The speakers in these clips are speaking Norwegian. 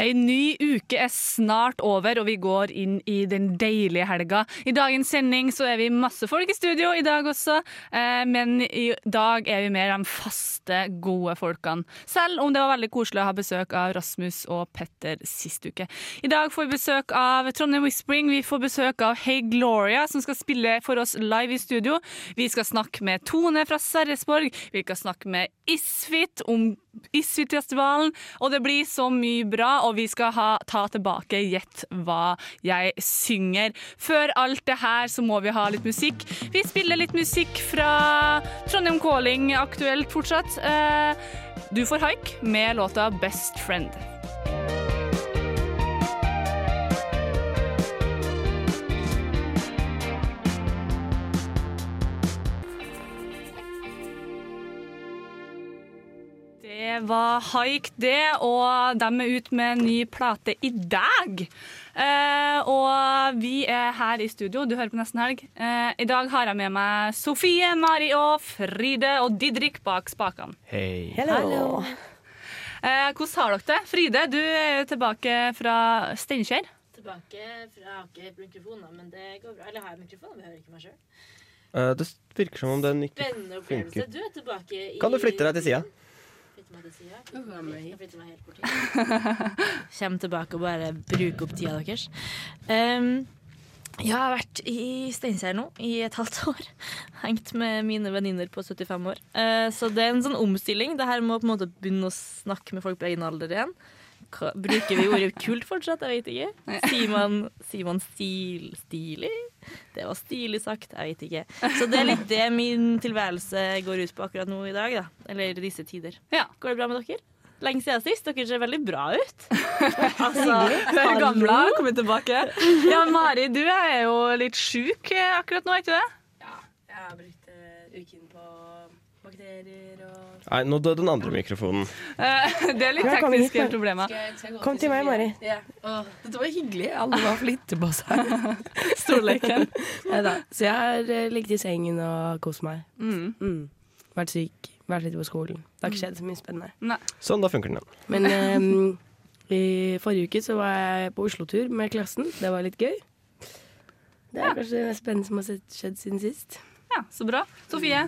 Ei ny uke er snart over, og vi går inn i den deilige helga. I dagens sending så er vi masse folk i studio i dag også, eh, men i dag er vi mer de faste, gode folkene. Selv om det var veldig koselig å ha besøk av Rasmus og Petter sist uke. I dag får vi besøk av Trondheim Whispering, vi får besøk av Hey Gloria, som skal spille for oss live i studio. Vi skal snakke med Tone fra Sarresborg, vi skal snakke med Isfit om Isfit-festivalen, og det blir så mye bra, og vi skal ha, ta tilbake Gjett hva jeg synger. Før alt det her så må vi ha litt musikk. Vi spiller litt musikk fra Trondheim Calling, aktuelt fortsatt. Eh, Du får haik med låta Best Friend. Det var haik, det, og de er ute med en ny plate i dag. Eh, og vi er her i studio, du hører på Nesten Helg. Eh, I dag har jeg med meg Sofie, Mari og Fride og Didrik bak spakene. Hei. Hallo. Eh, hvordan har dere det? Fride, du er jo tilbake fra Steinkjer. tilbake fra Jeg har ikke mikrofoner, men det går bra. Eller har jeg mikrofoner? Vi hører ikke meg sjøl. Eh, det virker som om den ikke Spennende opplevelse. funker. Du er tilbake i Kan du flytte deg til sida? Flytte meg til sida? Flytte meg- Jeg helt bort. Kjem tilbake og bare bruke opp tida deres. Um, jeg har vært i Steinkjer nå i et halvt år. Hengt med mine venninner på 75 år. Uh, så det er en sånn omstilling. Det her må på en måte begynne å snakke med folk på egen alder igjen. Hva- Bruker vi ordet kult fortsatt? Jeg vet ikke. Sier man, sier man stil, stilig? Det var stilig sagt. Jeg vet ikke. Så det er litt det min tilværelse går ut på akkurat nå i dag. Da. Eller i disse tider. Ja. Går det bra med dere? Lenge siden sist. Dere ser veldig bra ut. altså, du er har kommet tilbake. Ja, Mari, du er jo litt sjuk eh, akkurat nå, er ikke det? Ja, Jeg har brukt uh, uken på bakterier og Nei, nå døde den andre mikrofonen. Eh, Det er litt Ja, kom hit, tekniske da. problemer. Skal jeg- skal jeg gå Kom til meg, Sofie? Mari. Ja. Åh, dette var hyggelig. Alle var flitte på seg. Storleken. Neida. Så jeg har uh, ligget i sengen og kost meg. Mm. Mm. Vært syk. Vært litt på skolen. Det har ikke skjedd så mye spennende. Sånn, da funker den igjen. Men ehm, i forrige uke så var jeg på Oslo-tur med klassen. Det var litt gøy. Det er kanskje det mest spennende som har sett- skjedd siden sist. Ja, så bra. Sofie?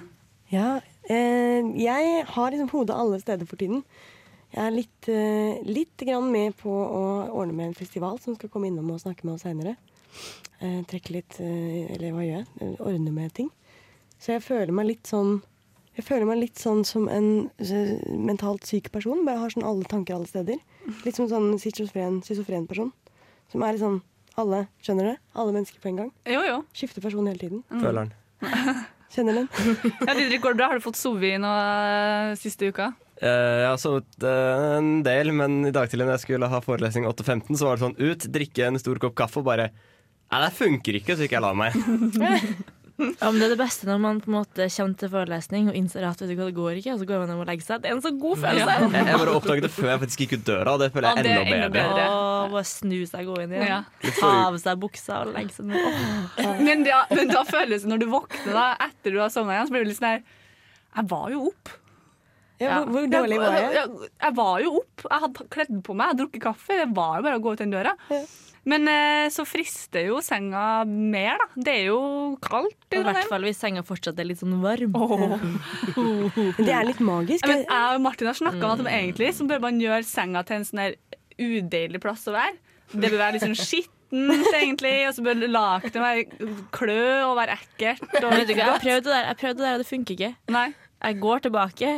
Ja, eh, jeg har liksom hodet alle steder for tiden. Jeg er litt, eh, litt grann med på å ordne med en festival som skal komme innom og snakke med oss seinere. Eh, trekke litt eh, Eller hva gjør jeg? Eh, Ordne med ting. Så jeg føler meg litt sånn Jeg føler meg litt sånn som en eh, mentalt syk person. Bare har sånn alle tanker alle steder. Litt som sånn schizofren, schizofren person. Som er litt sånn Alle skjønner det? Alle mennesker på en gang. Jo, jo. Skifter person hele tiden. Føler den. Kjenner den. Ja, Didrik, går det bra? Har du fått sovet i noe eh, siste uka? Eh, jeg har sovet eh, en del, men i dag tidlig når jeg skulle ha forelesning 8.15, så var det sånn ut, drikke en stor kopp kaffe og bare Nei, det funker ikke, så ikke jeg la meg. Ja, men Det er det beste når man på en måte kommer til forelesning og innser at vet du hva, det går ikke, og så går man hjem og legger seg. Det er en så god følelse. Jeg, jeg bare oppdaget det før jeg faktisk gikk ut døra, og det føler jeg Ja, det enda enda bedre. bedre. Å, bare snu seg, gå inn igjen. Ja. Ta av seg buksa og legge seg ned. Men, da, men da føles det når du våkner da, etter du har sovna igjen, så blir du litt sånn her Jeg var jo opp. Ja, hvor, hvor dårlig var jeg? Jeg, jeg var jo opp. Jeg hadde kledd på meg, jeg hadde drukket kaffe. Det var jo bare å gå ut den døra. Ja. Men eh, så frister jo senga mer, da. Det er jo kaldt i I hvert fall hvis senga fortsatt er litt sånn varm. Det er litt magisk. Men jeg og Martin har snakka om at egentlig så bør man gjøre senga til en sånn her udeilig plass å være. Det bør være litt sånn skittent, egentlig, og så bør lakenet være klø og være ekkelt. Og jeg prøvde det der, og det funker ikke. Nei. Jeg går tilbake.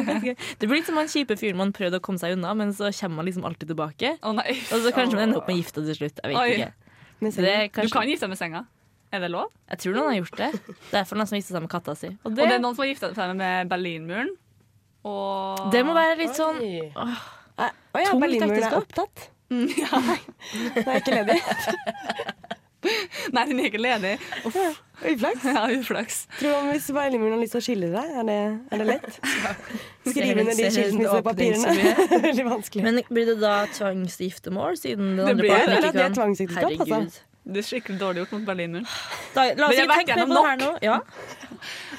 Det blir litt som han kjipe fyren man prøvde å komme seg unna, men så kommer man liksom alltid tilbake. Oh, nei. Og så kanskje man ender opp med gifta til slutt. Jeg vet Oi. ikke. Det er Du kan gifte deg med senga. Er det lov? jeg tror noen har gjort det. Det er for noen som gifter seg med katta si. Og Og det, det er noen som har gifta seg med Berlinmuren. Og det må være litt sånn. Nei, Å ja, Berlinmuren er opptatt. Mm, ja. Nå er jeg ikke ledig. Nei, den er ikke ledig. Uff. Uflaks. Ja, uflaks. Tror du om hvis Berlinmuren har lyst til å skille seg, er det, er det lett? Ja. Skrive under de skilsmissepapirene. Veldig vanskelig. Men blir det da tvangsgiftemål, siden den Det andre blir kan? det. blir det. det er tvangsekteskap, altså. Det er skikkelig dårlig gjort mot Berlinmuren. Da, la oss ikke tenke mer på det her nå. Ja.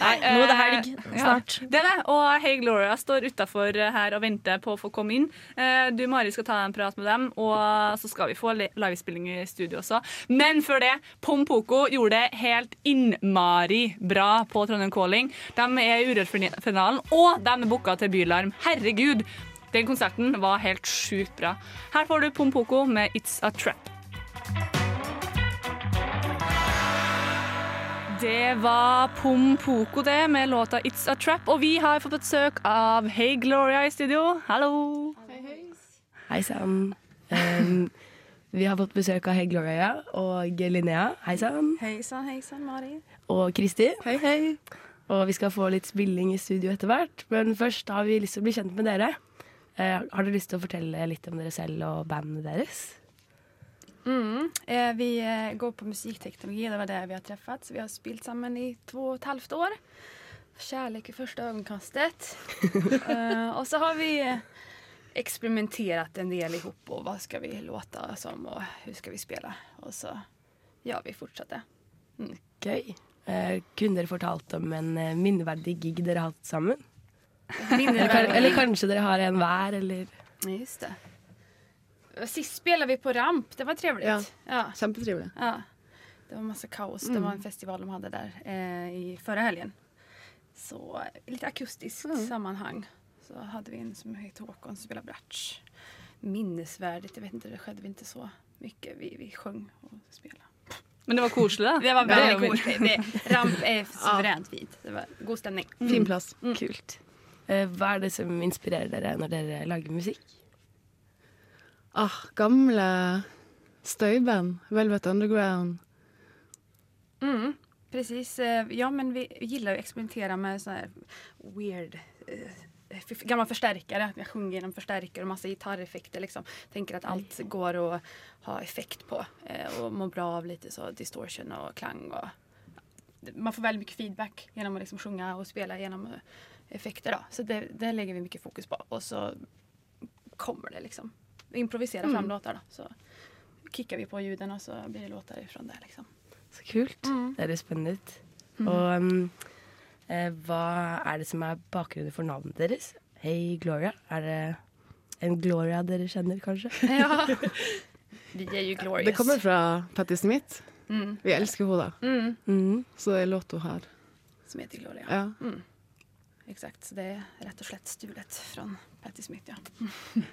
Nei, nå er det helg eh, snart. Ja, det er det. Og Hey Gloria står utafor her og venter på å få komme inn. Eh, Du Mari skal ta en prat med dem, og så skal vi få livespilling i studio også. Men før det, Pom Poko gjorde det helt innmari bra på Trondheim Calling. De er i Urørt-finalen, og de er booka til Bylarm. Herregud! Den konserten var helt sjukt bra. Her får du Pom Poko med It's a Trap. Det var Pom Poko det med låta It's a Trap, og vi har fått besøk av Hey Gloria i studio. Hallo! Hei sann. Um, vi har fått besøk av Hey Gloria og Linnea. Hei sann. Hei sann, hei sann, Mari. Og Kristi. Hei, hei. Og vi skal få litt spilling i studio etter hvert. Men først har vi lyst til å bli kjent med dere. Uh, har dere lyst til å fortelle litt om dere selv og bandet deres? Mm. Eh, vi eh, går på musikkteknologi, det var der vi har träffats. Vi har spilt sammen i två och ett halvt år. Kjærlighet i første ögonkastet. uh, og så har vi eksperimentert en del ihop og hva skal vi låte som og hvordan skal vi spille? Og så gjør vi fortsatt det. Mm. Gøy. Eh, kunne dere fortalt om en eh, minneverdig gig dere har hatt sammen? Eller, eller kanskje dere har en hver, eller Just det. Sist spela vi på Ramp, det var trevligt. Ja. Ja. Kjempetrivelig. Ja. Det var masse kaos. Det Mm. var en festival de hadde der eh, i förra helgen. Så litt akustisk Mm. sammanhang. Så hadde vi en som het Håkon som spelade bratsch. Minnesvärdigt, jag vet inte, det skedde vi inte så mycket. Vi, vi sjöng och spelade. Men det var koselig, da. Det var veldig fint. koselig. Det- Ramp er suveränt fint. Det var god stämning. Fin plass. Kult. Eh, hva er det som inspirerer dere når dere lager musikk? Ah, gamle støyband. Velvet Underground. Mm, precis. Eh, Ja, men vi gillar å experimentera med sånne weird eh, gamla förstärkare. Att jag sjunger genom förstärkare och massa gitarreffekter. Liksom. Tänker att allt går att ha effekt på eh, och må bra av lite så distortion och klang. Och man får väldigt mycket feedback genom att liksom sjunga och spela genom effekter. Då. Så det, det lägger vi mycket fokus på. Och så kommer det liksom. Vi improviserar fram Mm. låtar. Då. Så kickar vi på ljuden och så blir det låtar ifrån det. Liksom. Så kult. Mm. Det høres spennende ut. Mm. Og um, eh, hva er det som er bakgrunnen for navnet deres? Hey Gloria. Er det en Gloria dere kjenner, kanskje? Ja. Vi er jo glorious. Det kommer fra Patti Smith. Mm. Vi elsker henne, da. Mm. Så det er låt hun har. Som heter Gloria. Ja. Mm. Exakt. Så det er rett og slett stulet fra Patti Smith, ja.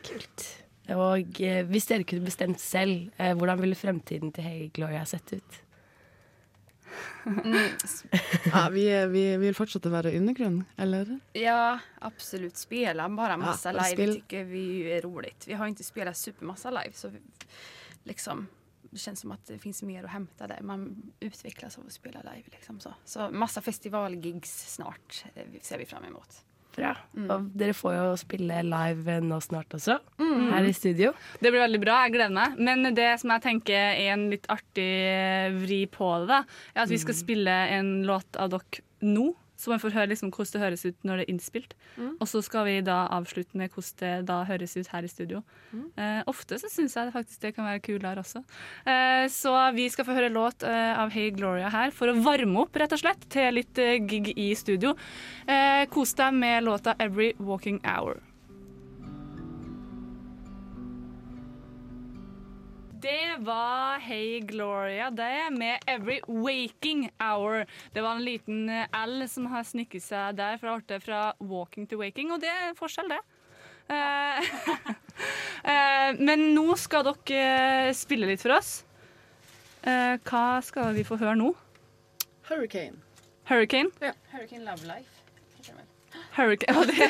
Kult. Og eh, hvis dere kunne bestemt selv, eh, hvordan ville fremtiden til Hege Gloria sett ut? Ja, vi, er- vi, vi vil fortsette å være undergrunn, eller? Ja, absolut. Spela bara massa Ja, live tycker vi er är roligt. Vi har inte spelat supermassa live så vi, liksom, det känns som att det finns mer att hämta där. Man utvecklas av att spela live. Liksom så. så massa festivalgigs snart eh, ser vi fram emot. Bra. Mm. Og dere får jo spille live nå snart også, Mm. her i studio. Det blir veldig bra, jeg gleder meg. Men det som jeg tenker er en litt artig vri på det, da, er at vi skal spille en låt av dere nå. Så man får høre liksom hvordan det høres ut når det er innspilt. Mm. Og så skal vi da avslutte med hvordan det da høres ut her i studio. Eh, ofte så syns jeg faktisk det kan være kulere også. Eh, så vi skal få høre låt eh, av Hey Gloria her for å varme opp rett og slett til litt eh, gig i studio. Eh, kos deg med låta Every Walking Hour. Det var Hey Gloria, det, med Every Waking Hour. Det var en liten eh, L som har snikket seg der fra, ble fra walking to waking, og det er forskjell, det. Eh, eh, men nå skal dere spille litt for oss. Hva skal vi få høre nå? Hurricane. Hurricane? Ja. Hurricane Love Life. Hurricane ja, det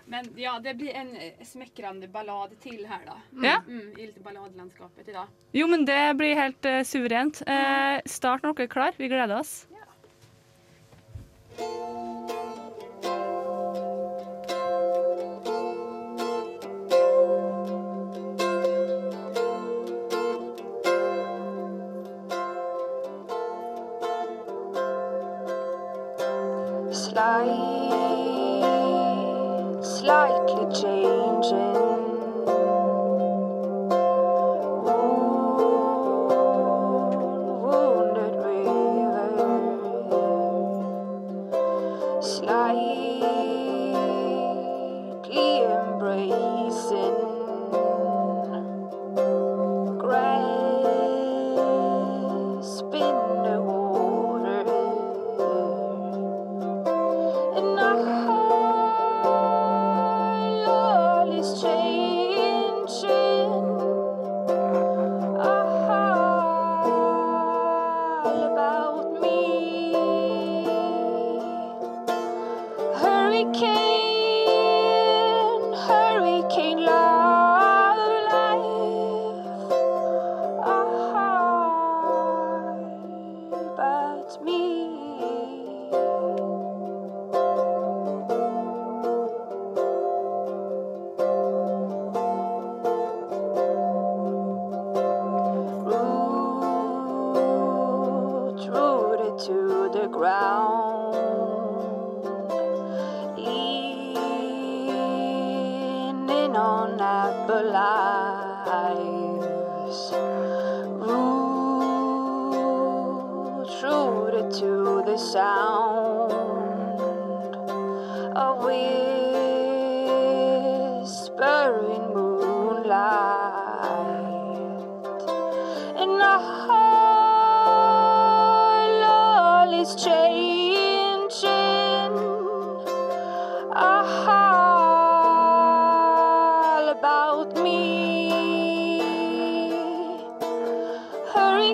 Men ja, det blir en smekrende smekkrende ballad til her, da. Ja. Mm, I litt balladelandskapet i dag. Jo, men det blir helt uh, suverent. Uh, start når dere er klar. Vi gleder oss. Slight, slightly changing.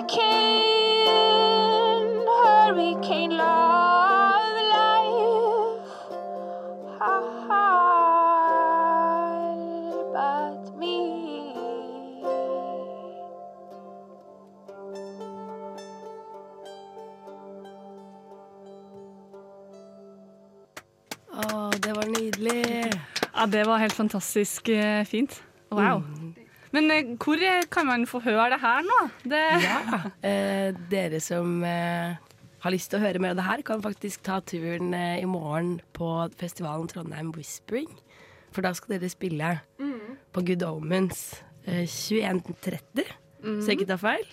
Hurricane, hurricane love life. All but me. Å, det var nydelig. Ja, det var helt fantastisk eh, fint. Wow. Men eh, hvor eh, kan man få høre det her nå? Det... Ja. Eh, dere som eh, har lyst til å høre mer av det her, kan faktisk ta turen eh, i morgen på festivalen Trondheim Whispering. For da skal dere spille på Good Omens eh, 21.30, så jeg ikke tar feil.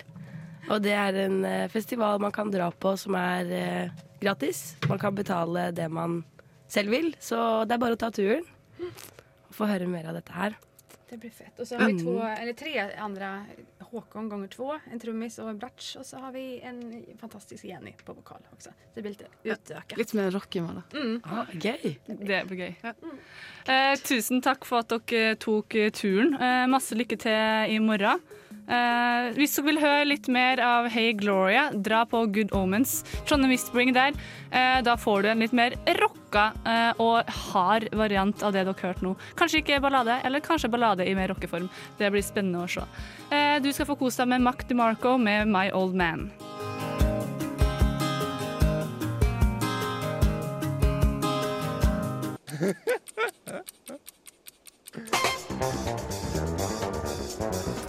Og det er en eh, festival man kan dra på som er gratis. Man kan betale det man selv vil, så det er bare å ta turen og få høre mer av dette her. Det blir fett. Och så har vi Mm. två, eller tre andra Håkon gånger två, en trummis och en bratsch och så har vi en fantastisk Jenny på vokal också. Det blir lite utökat. Litt mer rockema, da. Mm. Ah, gøy. Det blir gøy. Eh, tusen takk for at dere tok eh, turen. Eh, masse lykke til i morgen. Eh, hvis dere vil høre litt mer av Hey Gloria, dra på Good Omens. Trondheim Whispering der. Uh, da får du en litt mer rocka uh, og hard variant av det dere har hørt nå. Kanskje ikke ballade, eller kanskje ballade i mer rockeform. Det blir spennende å se. Du skal få kose deg med Mac DeMarco med My Old Man.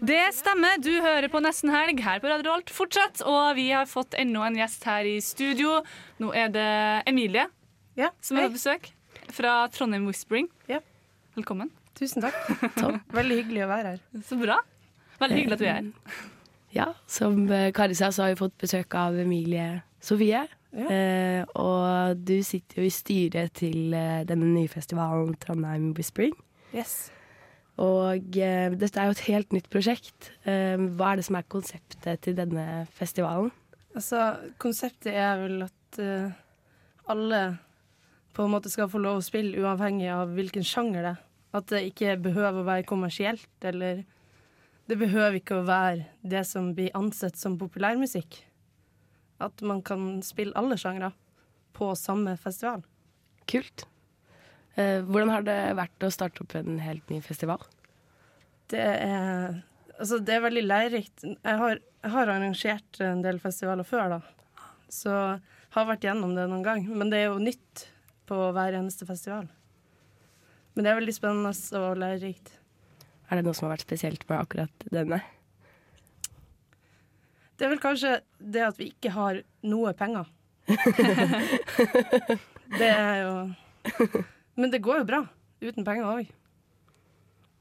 Det stemmer, du hører på Nesten Helg her på Radio Alt fortsatt. Og vi har fått enda en gjest her i studio. Nå er det Emilie som er på besøk fra Trondheim Whispering. Velkommen. Tusen takk. Veldig hyggelig å være her. Så bra. Veldig hyggelig at du er her. Ja, som eh, Kari sa, så har vi fått besøk av Emilie Sofie Eh, og du sitter jo i styret til eh, denne nye festivalen Trondheim Whispering. Yes. Og eh, dette er jo et helt nytt prosjekt. Eh, hva er det som er konseptet til denne festivalen? Altså, konseptet er vel at eh, alle på en måte skal få lov å spille uavhengig av hvilken sjanger det er. At det ikke behøver å være kommersielt, eller det behøver ikke å være det som blir ansett som populærmusikk. At man kan spille alle sjangre på samme festival. Kult. Eh, hvordan har det vært å starte opp en helt ny festival? Det er, altså, det er veldig lærerikt. Jeg har, jeg har arrangert en del festivaler før, da. Så har vært gjennom det noen gang. Men det er jo nytt på hver eneste festival. Men det er veldig spennende og lærerikt. Er det noe som har vært spesielt med akkurat denne? Det er vel kanskje det at vi ikke har noe penger. det er jo Men det går jo bra uten penger òg.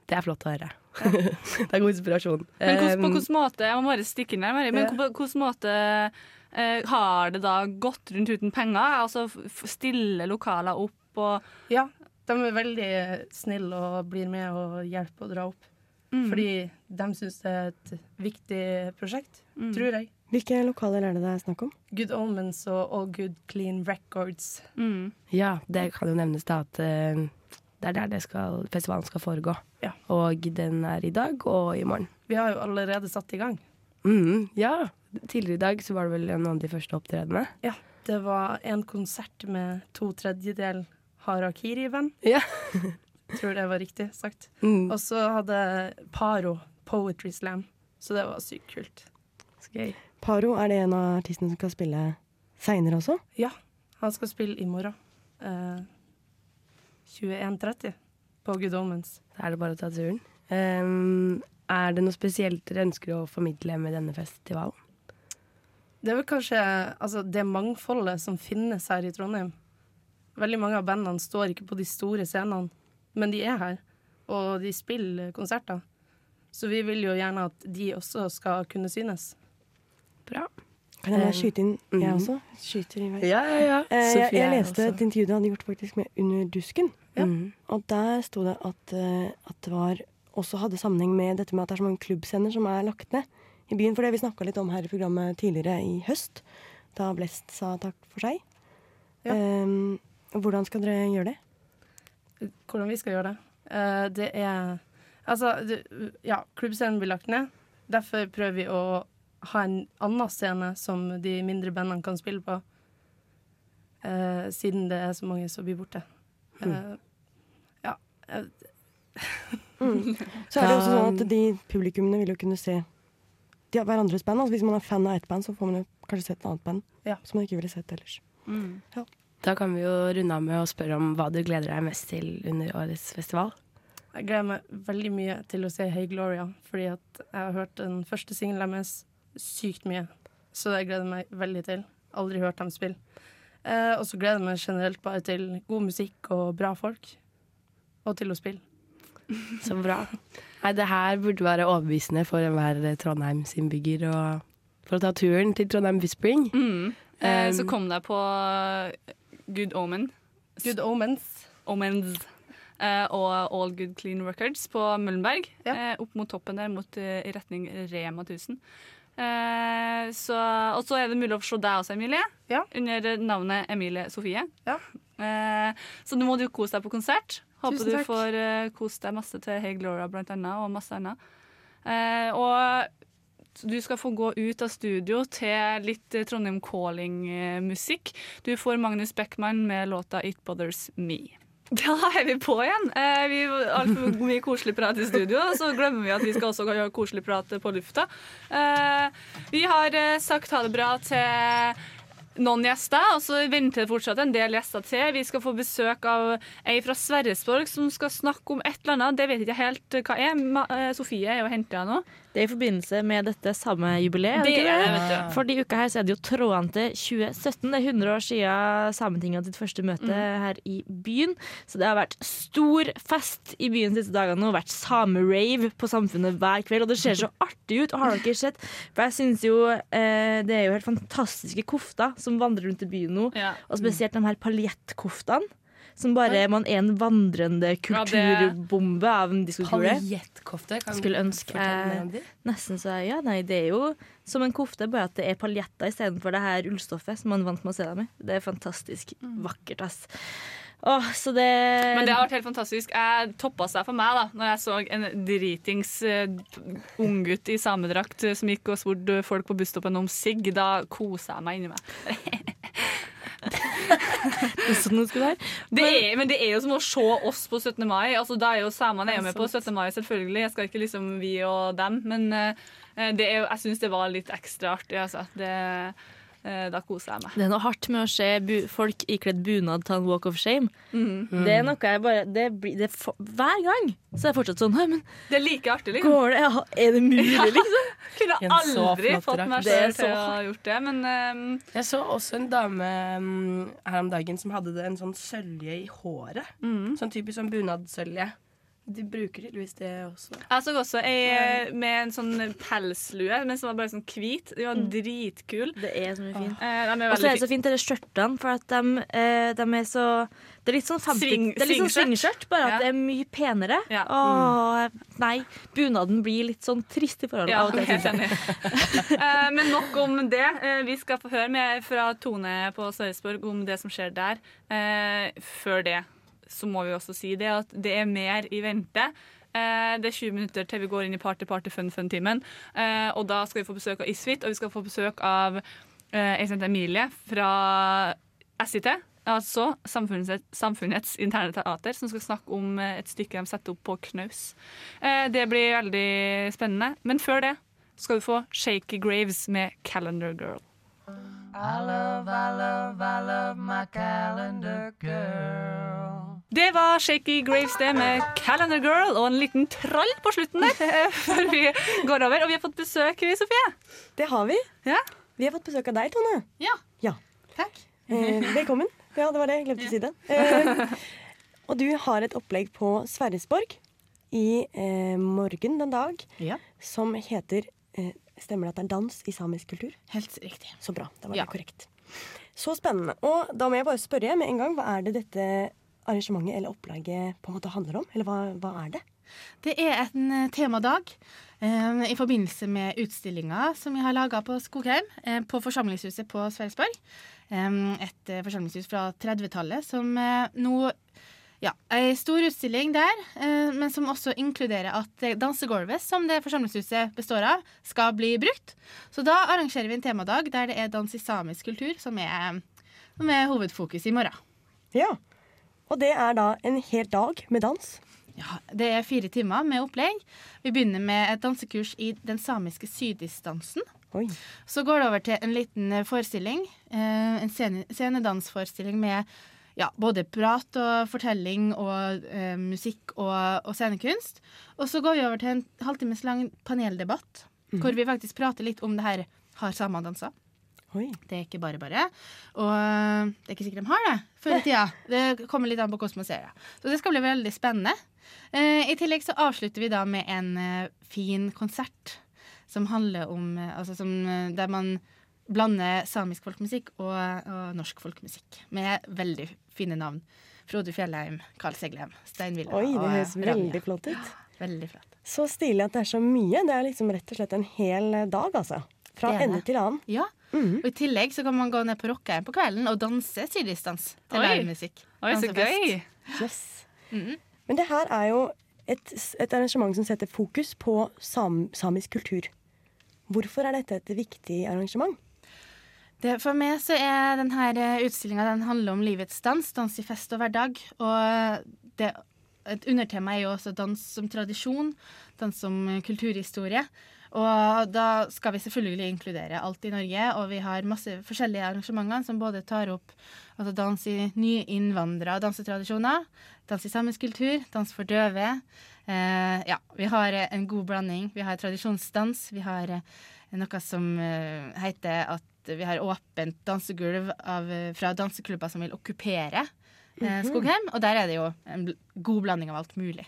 Det er flott å høre. det er god inspirasjon. Men hvordan, på Um, hvilken måte Jeg må bare stikke inn der, Mari. Men på hvilken måte eh, har det da gått rundt uten penger? Altså stille lokaler opp og Ja, de er veldig snille og blir med og hjelper å dra opp. Mm. Fordi de syns det er et viktig prosjekt, Mm. tror jeg. Hvilke lokaler er det det er snakk om? Good Omens og All Good Clean Records. Mm. Ja, det kan jo nevnes da at eh, det er der det skal, festivalen skal foregå. Ja. Og den er i dag og i morgen. Vi har jo allerede satt i gang. Mm, ja. Tidligere i dag så var det vel en av de første opptredenene. Ja, det var en konsert med to tredjedel harakiri-venn. Ja. Tror det var riktig sagt. Mm. Og så hadde Paro Poetry Slam, så det var sykt kult. Gøy. Paro, er det en av artistene som skal spille seinere også? Ja, han skal spille i morgen. Uh, 21.30 på Good Omens. Da er det bare å ta turen. Um, er det noe spesielt dere ønsker å formidle med denne festivalen? Det er vel kanskje altså, det mangfoldet som finnes her i Trondheim. Veldig mange av bandene står ikke på de store scenene, men de er her. Og de spiller konserter. Så vi vil jo gjerne at de også skal kunne synes. Bra. Kan jeg Um, skyte inn, jeg mhm. også? Skyter i vei. Ja, ja, ja. Eh, jeg, jeg leste et intervju du hadde gjort faktisk med Under dusken. Ja. Mhm. Og der sto det at, eh, at det var også hadde sammenheng med dette med at det er så mange klubbscener som er lagt ned i byen. For det vi snakka litt om her i programmet tidligere i høst, da Blest sa takk for seg. Ja. Um, hvordan skal dere gjøre det? Hvordan vi skal gjøre det? Uh, det er Altså, det, ja, klubbscenen blir lagt ned. Derfor prøver vi å ha en annen scene som de mindre bandene kan spille på. Eh, siden det er så mange som blir borte. Eh, ja. eh, Mm. Så er det også sånn at de publikummene vil jo kunne se de har hverandres band. Altså hvis man er fan av ett band, så får man jo kanskje sett et annet band Ja. som man ikke ville sett ellers. Mm. Da kan vi jo runde av med å spørre om hva du gleder deg mest til under årets festival. Jeg gleder meg veldig mye til å se Hey Gloria, fordi at jeg har hørt den første singelen deres sykt mye. Så det gleder jeg meg veldig til. Aldri hørt dem spille. Eh, og så gleder jeg meg generelt bare til god musikk og bra folk. Og til å spille. Så bra. Nei, det her burde være overbevisende for enhver Trondheims-innbygger og for å ta turen til Trondheim Whispering. Mm. Eh, Um, så kom deg på Good Omen. Good Omens. Omens. Eh, og All Good Clean Records på Møllenberg. Eh, opp mot toppen der, mot, eh, i retning Rema 1000. Eh, så, og så er det mulig å se deg også, Emilie. Under navnet Emilie Sofie. Eh, så nå må du kose deg på konsert. Håper du får eh, kose deg masse til Hey Gloria blant annet, og masse annet. Eh, og du skal få gå ut av studio til litt Trondheim Calling-musikk. Du får Magnus Beckmann med låta 'It Bothers Me'. Da er vi på igjen. Eh, vi har altfor mye koselig prat i studio, så glemmer vi at vi skal også gjøre koselig prat på lufta. Eh, vi har eh, sagt ha det bra til noen gjester, og så venter det fortsatt en del gjester til. Vi skal få besøk av ei fra Sverresborg som skal snakke om et eller annet. Det vet jeg ikke helt hva er. Eh, Sofie er jo henta nå. Det er i forbindelse med dette samme jubileet. Det det. For de uka her så er det jo trådene til 2017. Det er 100 år siden Sametinget sitt første møte Mm. her i byen. Så det har vært stor fest i byen de siste dagene. Det har vært samerave på Samfunnet hver kveld, og det ser så artig ut. Og har dere sett? For jeg synes jo eh, det er jo helt fantastiske kofter som vandrer rundt i byen nå. Ja. Og spesielt de her paljettkoftene. Som bare man er en vandrende kulturbombe av en diskokule. Paljettkofte? Skulle ønske de? nesten så ja, nei, det er jo som en kofte, bare at det er paljetter istedenfor det her ullstoffet som man vant med å se dem i. Det er fantastisk vakkert, ass. Åh, så det Men det har vært helt fantastisk. Jeg toppa seg for meg da Når jeg så en dritings uh, unggutt i samedrakt eh, som gikk og spurte folk på busstoppen om sigg. Da kosa jeg meg inni meg. Det er sånn det skal være. Det er, men det er jo som å se oss på 17. mai. Altså, da er jo Samene er jo med på 17. mai, selvfølgelig. Jeg skal ikke liksom vi og dem, men uh, det er, jeg syns det var litt ekstra artig, altså. Det, da koser jeg meg. Det er noe hardt med å se bu folk ikledd bunad ta en walk of shame. Mm. Det er noe jeg bare det blir, det for, Hver gang så er det fortsatt sånn men Det er like artig, liksom. Går det? Ja, Er det mulig, liksom? Kunne aldri fått meg så til å ha gjort det, men um, Jeg så også en dame um, her om dagen som hadde det en sånn sølje i håret. Mm. Sånn typisk sånn bunadsølje. De bruker tydeligvis det også. Jeg så også ei eh, med en sånn pelslue, men som var bare sånn hvit. De var dritkul. Det er så mye fint. Eh, Og så er det så fint, de skjørtene, for at de, eh, de er så Det er litt sånn 50 Sving- Det er litt sånn svingskjørt. bare at Ja. det er mye penere. Ja. Åh, nei. Bunaden blir litt sånn trist i forhold Ja, av og til. Eh, men nok om det. Eh, vi skal få høre mer fra Tone på Sørresborg om det som skjer der. Før det så må vi også si det at det er mer i vente. Eh, det er 20 minutter til vi går inn i Party Party Fun Fun-timen. Eh, og da skal vi få besøk av Isfit, og vi skal få besøk av eh, ei som Emilie fra SIT. Altså Samfunnets, Samfunnets interne teater, som skal snakke om eh, et stykke de setter opp på knaus. Eh, det blir veldig spennende. Men før det skal du få Shaky Graves med Calendar Girl. I love, I love, I love my calendar girl. Det var Shaky Graves det med Calendar Girl og en liten trall på slutten der. Før vi går over. Og vi har fått besøk, Sofie. Det har vi. Ja. Vi har fått besøk av deg, Tone. Ja. Ja. Takk. Eh, velkommen. Ja, det var det. Jeg glemte å si det. Eh, og du har et opplegg på Sverresborg i eh, morgen den dag som heter eh, Stemmer det at det er dans i samisk kultur? Helt riktig. Så bra. Da var Ja. det korrekt. Så spennende. Og da må jeg bare spørre med en gang, hva er det dette arrangementet eller opplegget på en måte handler om? Eller hva, hva er det? Det er en eh, temadag eh, i forbindelse med utstillinga som vi har laga på Skogheim, eh, på Forsamlingshuset på Sverresborg. Eh, et eh, forsamlingshus fra 30-tallet som eh, nå ja, ei stor utstilling der, men som også inkluderer at dansegulvet som det forsamlingshuset består av, skal bli brukt. Så da arrangerer vi en temadag der det er dans i samisk kultur som er, som er hovedfokus i morgen. Ja. Og det er da en hel dag med dans. Ja, Det er fire timer med opplegg. Vi begynner med et dansekurs i den samiske sydisdansen. Så går det over til en liten eh, forestilling, eh, en scenedansforestilling med ja, både prat og fortelling og eh, musikk og, og scenekunst. Og så går vi over til en halvtimes lang paneldebatt, mm. hvor vi faktisk prater litt om det her har samene dansa. Det er ikke bare bare. Og øh, det er ikke sikkert de har det før i tida. Det kommer litt an på hvordan man ser det. Så det skal bli veldig spennende. Eh, I tillegg så avslutter vi da med en eh, fin konsert som handler om eh, Altså som, eh, der man blander samisk folkemusikk og, og norsk folkemusikk. Med veldig fine navn. Frode Fjellheim, Carl Seglem, Stein Wille Oi, det høres eh, veldig flott ut. Veldig flott. Så stilig at det er så mye. Det er liksom rett og slett en hel dag, altså. Fra ende til annen. Ja. Og I tillegg så kan man gå ned på Rockheim på kvelden og danse sydisdans til livemusikk. Oi, så gøy. Yes. Men det her er jo et, et arrangement som setter fokus på sam, samisk kultur. Hvorfor er dette et viktig arrangement? Det, for meg så er denne utstillinga den handler om livets dans, dans i fest og hverdag. Og det, et undertema er jo også dans som tradisjon, dans som kulturhistorie. Og da skal vi selvfølgelig inkludere alt i Norge, og vi har masse forskjellige arrangementer som både tar opp altså dans i nye innvandrere og dansetradisjoner, dans i samisk kultur, dans for døve. Eh, ja, vi har en god blanding. Vi har tradisjonsdans. Vi har eh, noe som eh, heter at vi har åpent dansegulv av, eh, fra danseklubber som vil okkupere eh, Mhm. Skogheim. Og der er det jo en bl god blanding av alt mulig.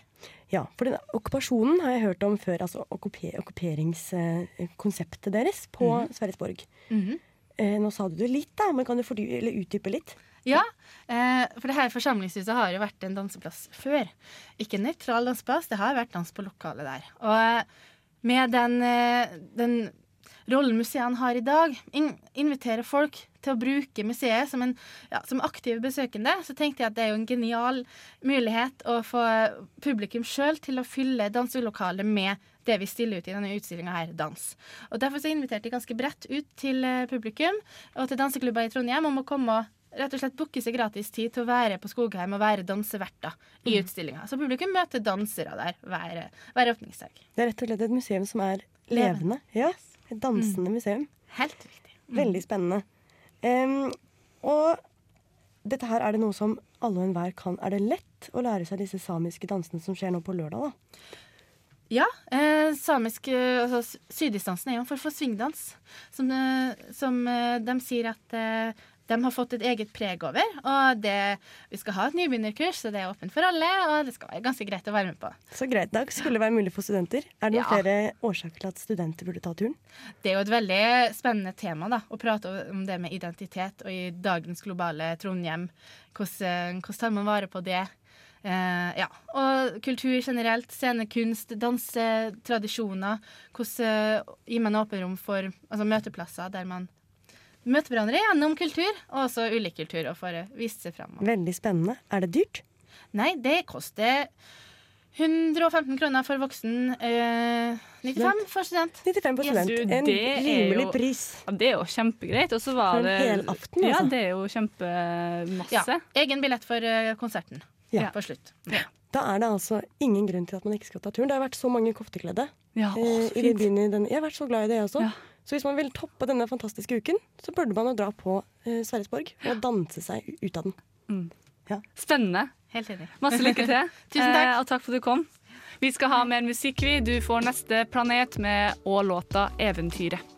Ja, for den okkupasjonen har jeg hørt om før, altså okkuperingskonseptet okkuperingskonseptet deres på Mhm. Sverresborg. Mhm. Eh, nå sa du det litt, da, men kan du utdype litt? Ja, eh, for det her forsamlingshuset har jo vært en danseplass før. Ikke en nøytral danseplass, det har vært dans på lokalet der. Og eh, med den, eh, den rollen museene har i dag, in invitere folk til å bruke museet som, en, ja, som aktive besøkende, så tenkte jeg at det er jo en genial mulighet å få publikum sjøl til å fylle danselokalet med det vi stiller ut i denne utstillinga her, dans. Og Derfor så inviterte jeg ganske bredt ut til eh, publikum og til danseklubber i Trondheim om å komme og rett og slett booke seg gratis tid til å være på Skogheim og være danseverter i Mm. utstillinga. Så publikum møter dansere der hver, hver åpningsdag. Det er rett og slett et museum som er levende. Ja, et dansende museum. Helt riktig. Veldig spennende. Um, og dette her, er det noe som alle og enhver kan. Er det lett å lære seg disse samiske dansene som skjer nå på lørdag? da? Ja, eh, samisk eh, altså, Syddistansen er jo en form for svingdans. Som, eh, som eh, de sier at eh, de har fått et eget preg over. Og det, vi skal ha et nybegynnerkurs, så det er åpent for alle. Og det skal være ganske greit å være med på. Så greit, da skulle det være mulig for studenter. Er det noen Ja. flere årsaker til at studenter burde ta turen? Det er jo et veldig spennende tema da, å prate om det med identitet, og i dagens globale Trondheim, hvordan, hvordan tar man vare på det? Uh, ja. Og kultur generelt, scenekunst, dansetradisjoner. Hvordan uh, gir man åpen rom for altså møteplasser der man møter hverandre gjennom kultur, og også ulik kultur, og får vist seg fram. Veldig spennende. Er det dyrt? Nei, det koster 115 kroner for voksen, eh, 95 for student. 95 for student. Du, en rimelig jo- pris. Ja, det er jo kjempegreit. Og så var For en det helaften, Ja, altså. det er jo kjempemasse. Ja, egen billett for eh, konserten Ja. på slutt. Da er det altså ingen grunn til at man ikke skal ta turen. Det har vært så mange koftekledde. Ja, eh, å, i i den. Jeg har vært så glad i det, jeg også. Så hvis man vil toppe denne fantastiske uken, så burde man jo dra på eh, Sverresborg og danse seg ut av den. Spennende. Helt enig. Masse lykke til. Tusen takk. Eh, og takk for at du kom. Vi skal ha mer musikk, vi. Du får neste planet med og låta 'Eventyret'.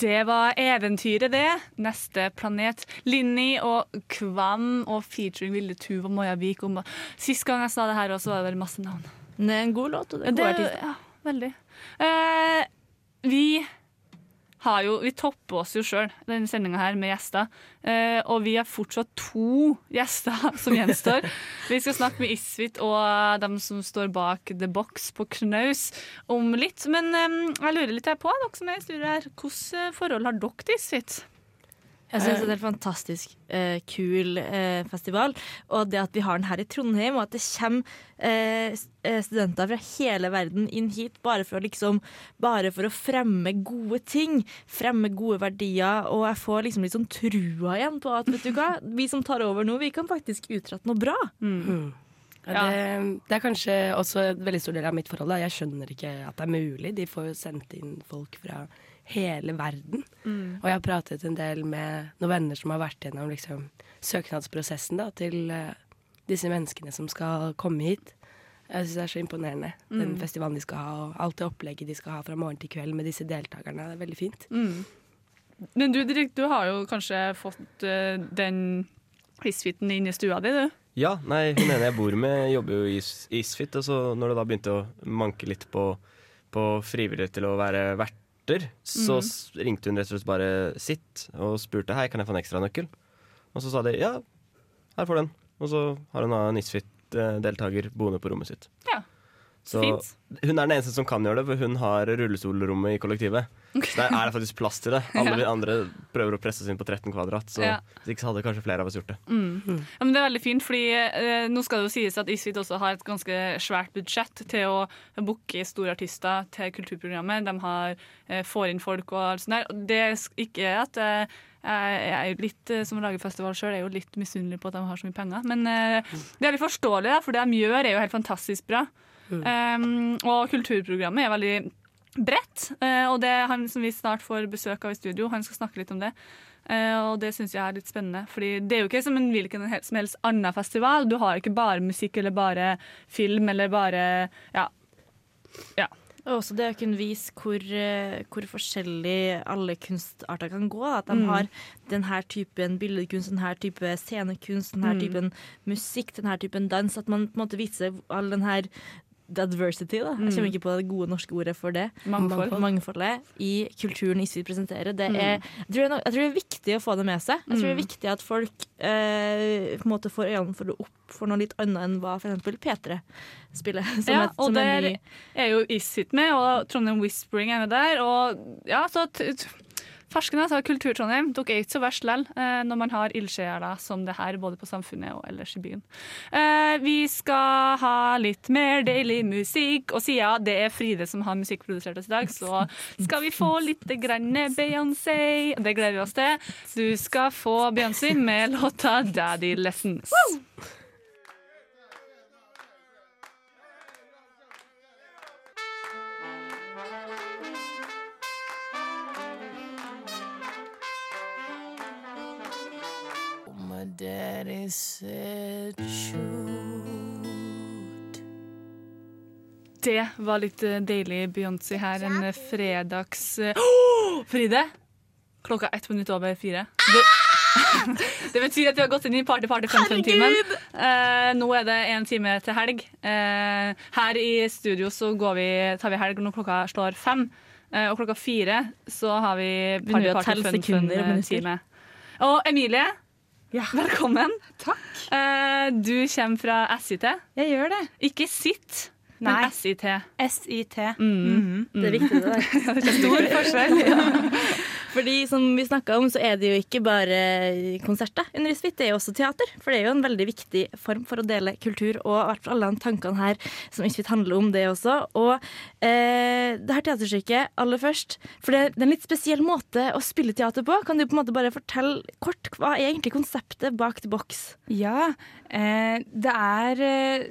Det var eventyret, det. Neste planet. Linni og Kvam og featuring Vilde Tuva og Maja Vik. Og Sist gang jeg sa det her, også var det vel masse navn. Det er en god låt, og det er Det- gode artister. Ja, veldig. Eh, vi har jo Vi topper oss jo sjøl denne sendinga her med gjester. Eh, og vi har fortsatt to gjester som gjenstår. vi skal snakke med Isfit og dem som står bak The Box på Knaus om litt. Men eh, jeg lurer litt her på, dere som er i studio her, hvilket forhold har dere til Isfit? Jeg syns det er en fantastisk eh, kul eh, festival. Og det at vi har den her i Trondheim, og at det kommer eh, eh, studenter fra hele verden inn hit bare for, å liksom, bare for å fremme gode ting. Fremme gode verdier. Og jeg får liksom litt sånn trua igjen på at vet du hva, vi som tar over nå, vi kan faktisk utrette noe bra. Mm. Ja, det, det er kanskje også en veldig stor del av mitt forhold. Da. Jeg skjønner ikke at det er mulig. De får jo sendt inn folk fra hele verden. Mm. Og jeg har pratet en del med noen venner som har vært gjennom liksom, søknadsprosessen da, til uh, disse menneskene som skal komme hit. Jeg syns det er så imponerende. Den Mm. festivalen de skal ha, og alt det opplegget de skal ha fra morgen til kveld med disse deltakerne. Det er veldig fint. Mm. Men du, Dirk, du har jo kanskje fått uh, den Isfiten inn i stua di, du? Ja, nei, hun ene jeg bor med jobber jo i Is- Isfit, og så når det da begynte å manke litt på, på frivillige til å være verter, så Mm. ringte hun rett og slett bare sitt og spurte hei, kan jeg få en ekstra nøkkel? Og så sa de ja, her får du den. Og så har hun en Isfit-deltaker boende på rommet sitt. Ja, Så fint. hun er den eneste som kan gjøre det, for hun har rullestolrommet i kollektivet. Så der er det faktisk plass til det. Alle Ja. andre prøver å presse oss inn på 13 kvadrat, så Ja. hvis ikke så hadde kanskje flere av oss gjort det. Mm. Ja, men det er veldig fint, fordi eh, nå skal det jo sies at Isfit også har et ganske svært budsjett til å booke store artister til kulturprogrammet. De har, eh, får inn folk og alt sånt der. Og det er ikke at eh, Jeg er jo litt, som som lager festival sjøl, er jo litt misunnelig på at de har så mye penger. Men eh, det er litt forståelig, da, for det de gjør, er jo helt fantastisk bra. Um, og kulturprogrammet er veldig bredt. eh, og det er han som vi snart får besøk av i studio, han skal snakke litt om det. Uh, og det syns jeg er litt spennende. Fordi det er jo ikke som en hvilken som helst annen festival. Du har ikke bare musikk eller bare film eller bare Ja. ja. Og også det å kunne vise hvor, eh, hvor forskjellig alle kunstarter kan gå. At de Mm. har denne typen billedkunst, denne typen scenekunst, denne Mm. typen musikk, denne typen dans. At man på en måte viser all den her diversity, da. Jeg Mm. kommer ikke på det gode norske ordet for det. Mangfold. Mangfoldet i kulturen ISFIT presenterer. Det Mm. er, jeg, tror det er, no- jeg tror det er viktig å få det med seg. Jeg tror det er Mm. viktig at folk eh, på en måte får øynene for det opp for noe litt annet enn hva f.eks. P3 spiller. Som ja, et, og der er, er jo Isit med, og Trondheim Whispering er med der. Og ja, så t t Fersken altså, Kultur-Trondheim dere er ikke så verst lell eh, når man har ildsjeler som det her, både på Samfunnet og ellers i byen. Eh, vi skal ha litt mer deilig musikk, og siden det er Fride som har musikkprodusert oss i dag, så skal vi få litt grann Beyoncé. Det gleder vi oss til. Du skal få Beyoncé med låta 'Daddy Lessons'. My is shoot. Det var litt eh, deilig Beyoncé her en eh, fredags oh, Fride! Klokka er ett minutt over fire. Det, det betyr at vi har gått inn i party party fun fun timen Eh, nå er det en time til helg. Eh, her i studio så går vi, tar vi helg når klokka slår fem. Eh, og klokka fire så har vi Party Party Fun Fun-time. og fun Emilie, velkommen. Takk. du kommer fra SIT. Jeg gjør det. Ikke sitt, Nei. men SIT. SIT. Mm. Det er viktig, det der. er stor forskjell. Fordi som vi snakka om, så er det jo ikke bare konserter under Isfit, det er jo også teater. For det er jo en veldig viktig form for å dele kultur, og i hvert fall alle de tankene her som Isfit handler om, det også. Og eh, det her teaterstykket, aller først, for det, det er en litt spesiell måte å spille teater på. Kan du på en måte bare fortelle kort hva er egentlig konseptet bak The Box? Ja, eh, det er eh,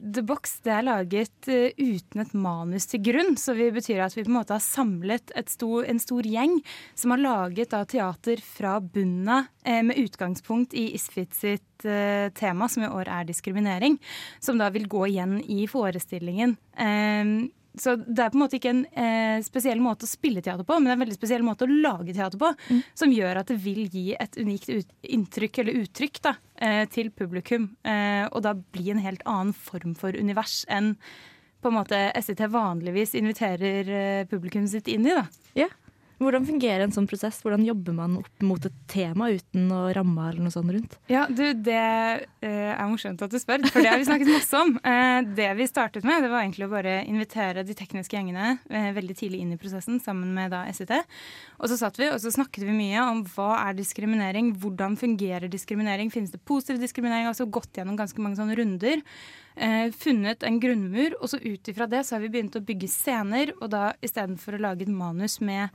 The Box det er laget uh, uten et manus til grunn. Så det betyr at vi på en måte har samlet et stor, en stor gjeng som har laget da, teater fra bunnen av, eh, med utgangspunkt i Isfit sitt eh, tema, som i år er diskriminering. Som da vil gå igjen i forestillingen. Eh, så det er på en måte ikke en eh, spesiell måte å spille teater på, men det er en veldig spesiell måte å lage teater på, som gjør at det vil gi et unikt ut inntrykk eller uttrykk da, eh, til publikum. Eh, og da bli en helt annen form for univers enn på en måte SIT vanligvis inviterer eh, publikum sitt inn i. da. Ja. Hvordan fungerer en sånn prosess? Hvordan jobber man opp mot et tema uten å ramme eller noe sånt rundt? Ja, du, Det eh, er morsomt at du spør, for det har vi snakket masse om. Eh, det vi startet med, det var egentlig å bare invitere de tekniske gjengene eh, veldig tidlig inn i prosessen sammen med da SIT. Og så satt vi og så snakket vi mye om hva er diskriminering, hvordan fungerer diskriminering, finnes det positiv diskriminering? Altså gått gjennom ganske mange sånne runder. Funnet en grunnmur, og så ut ifra det så har vi begynt å bygge scener. Og da istedenfor å lage et manus med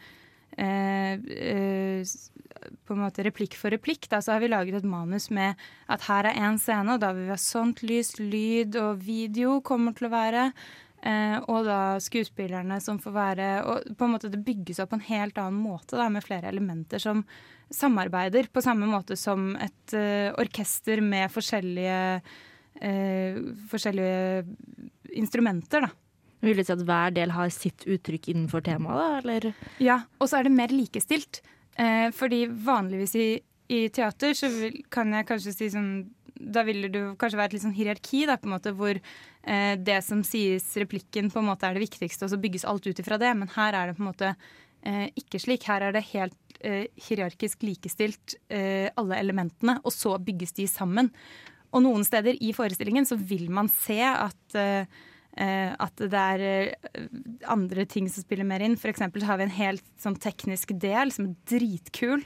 på en måte replikk for replikk, da, så har vi laget et manus med at her er én scene, og da vil vi ha sånt lys, lyd og video kommer til å være. Eh, og da skuespillerne som får være Og på en måte det bygges opp på en helt annen måte, da, med flere elementer som samarbeider på samme måte som et eh, orkester med forskjellige, eh, forskjellige instrumenter, da. Vil det si at hver del har sitt uttrykk innenfor temaet, eller? Ja, og så er det mer likestilt. Eh, fordi vanligvis i, i teater så vil, kan jeg kanskje si sånn Da ville det kanskje være et litt sånn hierarki, da, på en måte, hvor eh, det som sies replikken, på en måte er det viktigste, og så bygges alt ut ifra det. Men her er det på en måte eh, ikke slik. Her er det helt eh, hierarkisk likestilt, eh, alle elementene, og så bygges de sammen. Og noen steder i forestillingen så vil man se at eh, at det er eh, andre ting som spiller mer inn. Så har vi en helt sånn teknisk del som er dritkul.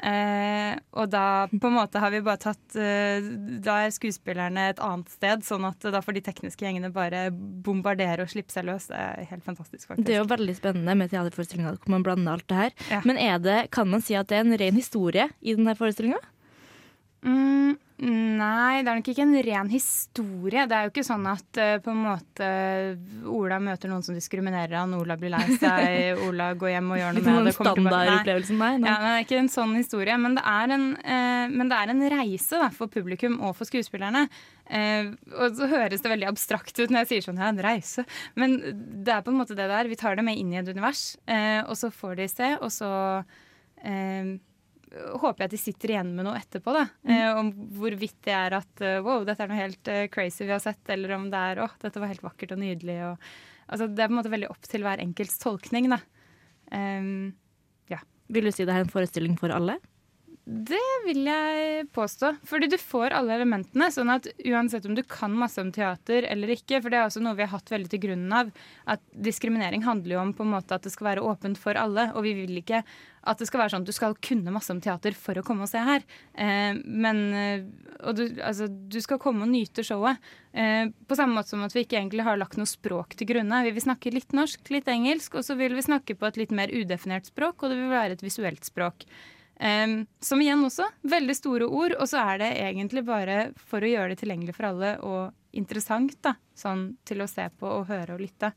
Eh, og da på en måte har vi bare tatt eh, Da er skuespillerne et annet sted, sånn at da får de tekniske gjengene bare bombardere og slippe seg løs. Det er helt fantastisk, faktisk. Det er jo veldig spennende med teaterforestillinga hvor man blander alt det her. Men er det, kan man si at det er en ren historie i denne forestillinga? Mm, nei, det er nok ikke en ren historie. Det er jo ikke sånn at uh, på en måte Ola møter noen som diskriminerer han, Ola blir lei seg, Ola går hjem og gjør noe med det. Standardopplevelsen, nei, nei. Ja, det er ikke en sånn historie, men det er en, uh, men det er en reise da, for publikum og for skuespillerne. Uh, og så høres det veldig abstrakt ut når jeg sier sånn, ja, en reise. Men det er på en måte det der. Vi tar det med inn i et univers, og så får de se, og så håper jeg at de sitter igjen med noe etterpå. Da. Eh, om hvorvidt det er at eh, wow, dette er noe helt eh, crazy vi har sett, eller om det er å, dette var helt vakkert og nydelig. Og, altså, det er på en måte veldig opp til hver enkelts tolkning. Da. Um, ja. Vil du si det er en forestilling for alle? Det vil jeg påstå. Fordi du får alle elementene. sånn at uansett om du kan masse om teater eller ikke, for det er også noe vi har hatt veldig til grunnen av, at diskriminering handler jo om på en måte at det skal være åpent for alle. Og vi vil ikke at det skal være sånn at du skal kunne masse om teater for å komme og se her. Eh, men eh, Og du, altså, du skal komme og nyte showet. Eh, på samme måte som at vi ikke egentlig har lagt noe språk til grunne. Vi vil snakke litt norsk, litt engelsk, og så vil vi snakke på et litt mer udefinert språk, og det vil være et visuelt språk. Um, som igjen også, veldig store ord, og så er det egentlig bare for å gjøre det tilgjengelig for alle og interessant da, sånn til å se på og høre og lytte.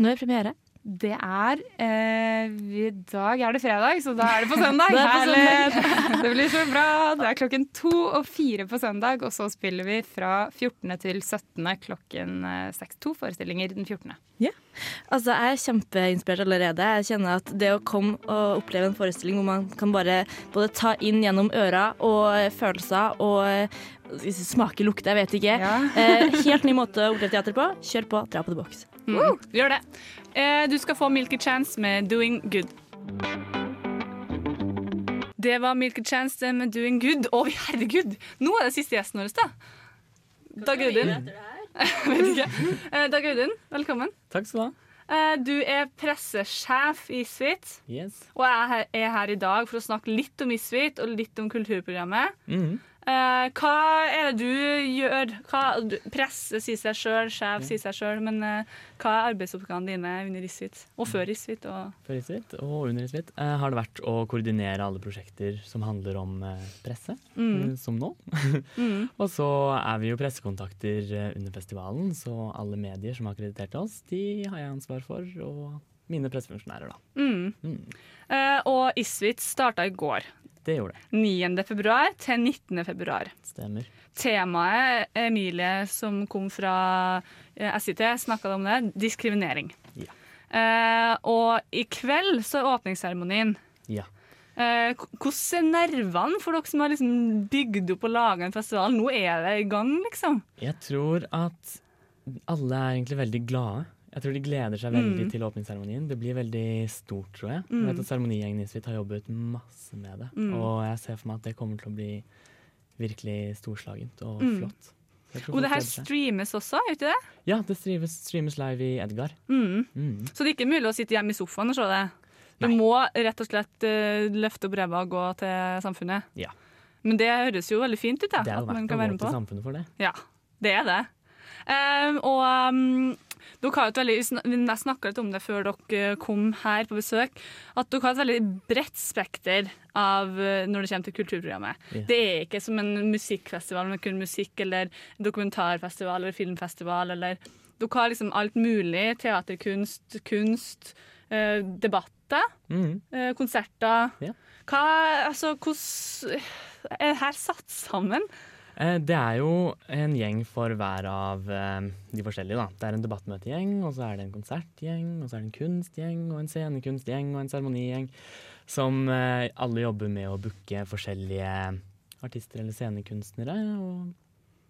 Når er premiere? Det er eh, I dag er det fredag, så da er det på søndag. Det på søndag. Det blir så bra. Det er klokken to og fire på søndag, og så spiller vi fra 14. til 17. klokken eh, seks. To forestillinger den 14. Ja. Altså, jeg er kjempeinspirert allerede. Jeg kjenner at det å komme og oppleve en forestilling hvor man kan bare både ta inn gjennom øra og følelser og eh, smake, lukte, jeg vet ikke. Eh, helt ny måte å oppleve teater på. Kjør på, dra på The Box. Mm, gjør det. Eh, du skal få Milky Chance med 'Doing Good'. Det var Milky Chance med 'Doing Good'. Å, herregud! Nå er det siste gjesten vår, da. Dag Audun. Eh, Dag Audun, velkommen. Takk skal du ha. Eh, Du er pressesjef i Isfit, Yes. og jeg er her- er i dag for å snakke litt om Isfit og litt om kulturprogrammet. Mhm. Eh, hva er det du gjør? Hva, presse sier seg sjøl, sjef sier seg sjøl, men eh, hva er arbeidsoppgavene dine under Isfit? Og før Isfit? Og Før Isfit og under Isfit eh, har det vært å koordinere alle prosjekter som handler om eh, presse, Mm. eh, som nå. Mm. og så er vi jo pressekontakter eh, under festivalen, så alle medier som har akkreditert oss, de har jeg ansvar for, og mine pressefunksjonærer, da. Mm. Eh, og Isfit starta i går. Det gjorde det. 9. februar til 19. februar. Stemmer. Temaet Emilie som kom fra eh, SIT, snakka om det. Diskriminering. Eh, og i kveld så er åpningsseremonien. Ja. Hvordan er nervene for dere som har liksom bygd opp og laga en festival? Nå er det i gang, liksom. Jeg tror at alle er egentlig veldig glade. Jeg tror de gleder seg veldig Mm. til åpningsseremonien. Det blir veldig stort, tror jeg. Mm. Jeg vet at Seremonigjengen i Svit har jobbet masse med det. Mm. Og jeg ser for meg at det kommer til å bli virkelig storslagent og Mm. flott. Og det her streames også, er ikke det? Ja, det streames, streames live i Edgar. Mm. Mm. Så det er ikke mulig å sitte hjemme i sofaen og se det. Du må rett og slett uh, løfte opp ræva og gå til samfunnet. Ja. Men det høres jo veldig fint ut, da. Det er jo verdt å gå til samfunnet for det. Ja, det er det. Um, og um, dere har et veldig, jeg snakka litt om det før dere kom her på besøk, at dere har et veldig bredt spekter av uh, når det kommer til kulturprogrammet. Yeah. Det er ikke som en musikkfestival med kun musikk, eller dokumentarfestival eller filmfestival. eller Dere har liksom alt mulig. Teaterkunst, kunst, eh, debatter, mm. eh, konserter. Yeah. Hva, altså, hvordan er det her satt sammen? Eh, Det er jo en gjeng for hver av eh, de forskjellige. da. Det er en debattmøtegjeng, og så er det en konsertgjeng, og så er det en kunstgjeng, og en scenekunstgjeng og en seremonigjeng. Som eh, alle jobber med å booke forskjellige artister eller scenekunstnere. Og,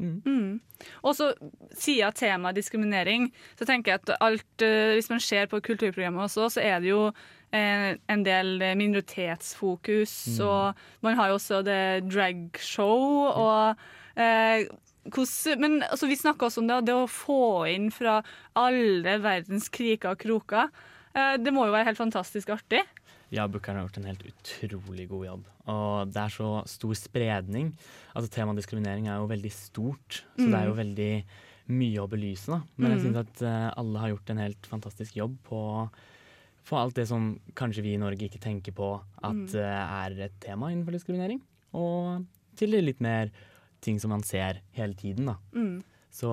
mm. Mm. Og så siden temaet diskriminering, så tenker jeg at alt, hvis man ser på kulturprogrammet også, så er det jo en del minoritetsfokus, Mm. og man har jo også det dragshow, og eh, hvordan, men altså, vi snakka også om det, det å få inn fra alle verdens kriker og kroker. Eh, det må jo være helt fantastisk artig. Ja, bookeren har gjort en helt utrolig god jobb. Og det er så stor spredning. Altså Temaet diskriminering er jo veldig stort, så Mm. det er jo veldig mye å belyse. da. Men jeg Mm. syns at uh, alle har gjort en helt fantastisk jobb på, på alt det som kanskje vi i Norge ikke tenker på at Mm. uh, er et tema innenfor diskriminering. Og til det litt mer ting som man ser hele tiden. Mm. Så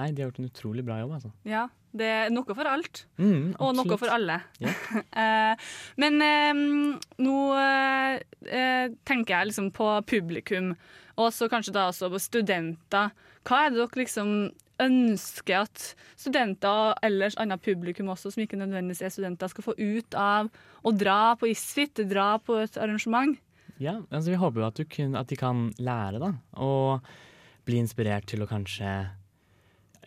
nei, de har gjort en utrolig bra jobb, altså. Ja, det er noe for alt. Mm, og noe for alle. Ja. Eh, men eh, nå eh, eh, tenker jeg liksom på publikum, og så kanskje da også på studenter. Hva er det dere liksom ønsker at studenter og ellers annet publikum også, som ikke nødvendigvis er studenter, skal få ut av å dra på ISFIT, dra på et arrangement? Ja, altså vi håper jo at, du kun, at de kan lære, da. Og bli inspirert til å kanskje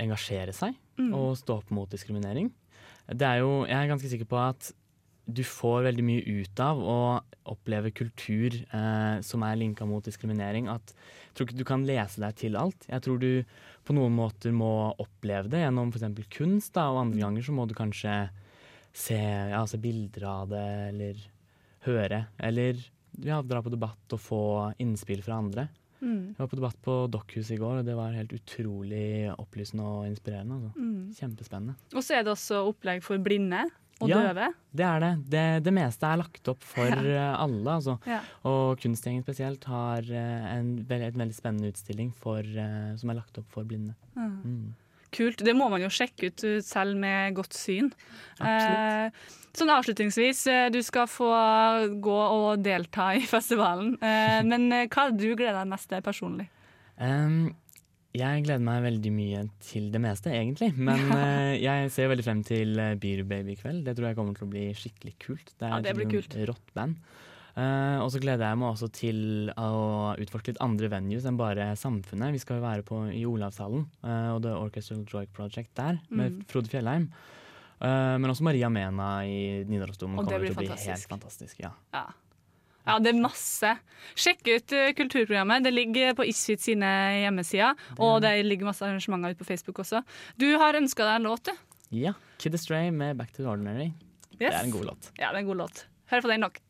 engasjere seg Mm. og stå opp mot diskriminering. Det er jo, jeg er ganske sikker på at du får veldig mye ut av å oppleve kultur eh, som er linka mot diskriminering. At jeg tror ikke du kan lese deg til alt. Jeg tror du på noen måter må oppleve det gjennom f.eks. kunst, da, og andre ganger så må du kanskje se, ja, se bilder av det, eller høre. Eller ja, dra på debatt og få innspill fra andre. Mm. Jeg var på debatt på Dokkhuset i går, og det var helt utrolig opplysende og inspirerende. Altså. Mm. Kjempespennende. Og så er det også opplegg for blinde og Ja, døve. Det er det. det. Det meste er lagt opp for Ja. eh, alle. Altså. Ja. Og Kunstgjengen spesielt har eh, en, veld, en veldig spennende utstilling for, eh, som er lagt opp for blinde. Mm. Kult. Det må man jo sjekke ut selv med godt syn. Absolutt. Eh, sånn avslutningsvis, eh, du skal få gå og delta i festivalen. Eh, men eh, hva er det du gleder deg mest til personlig? Um, jeg gleder meg veldig mye til det meste, egentlig. Men uh, jeg ser veldig frem til uh, Beer Baby i kveld. Det tror jeg kommer til å bli skikkelig kult. Det er Ja, det blir et rått band. Uh, og så gleder jeg meg også til å utforske litt andre venues enn bare Samfunnet. Vi skal jo være på, i Olavshallen uh, og The Orchestral Joy Project der, med Mm. Frode Fjellheim. Eh, men også Maria Mena i Nidarosdomen kommer blir til å bli fantastisk. helt fantastisk. Ja. Ja. ja, det er masse. Sjekk ut uh, kulturprogrammet. Det ligger på Isfit sine hjemmesider. Og det ligger masse arrangementer ute på Facebook også. Du har ønska deg en låt, du. ja. Kid Astray med Back to the Ordinary. Det er en god låt. Ja, det er en god låt. Hør på den, dere.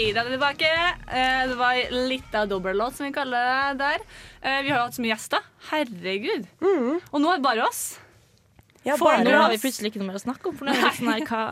Hei, da er vi tilbake. Eh, Det var litt av dobbellåt, som vi kaller det der. Eh, Vi har jo hatt så mye gjester. Herregud. Og nå er det bare oss. Ja, For bare nå har vi plutselig ikke noe mer å snakke om. For nå er sånn her, hva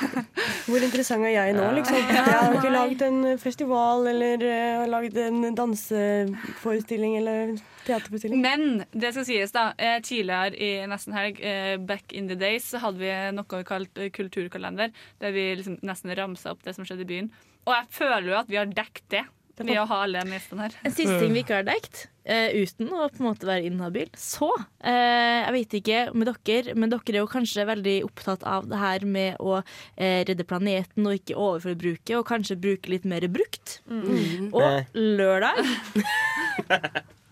Hvor interessant er jeg nå, liksom? Jeg har ikke laget en festival eller eh, har laget en danseforestilling eller teaterforestilling. Men det skal sies, da. eh, Tidligere i nesten helg, eh, back in the days, så hadde vi noe vi kalte eh, kulturkalender. Der vi liksom nesten ramsa opp det som skjedde i byen. Og jeg føler jo at vi har dekket det ved å ha alle gjestene her. En siste ting vi ikke har dekt, uh, uten å på en måte være inhabil. Så, uh, jeg vet ikke med dere, men dere er jo kanskje veldig opptatt av det her med å uh, redde planeten og ikke overforbruke, og kanskje bruke litt mer brukt. Mm. Og lørdag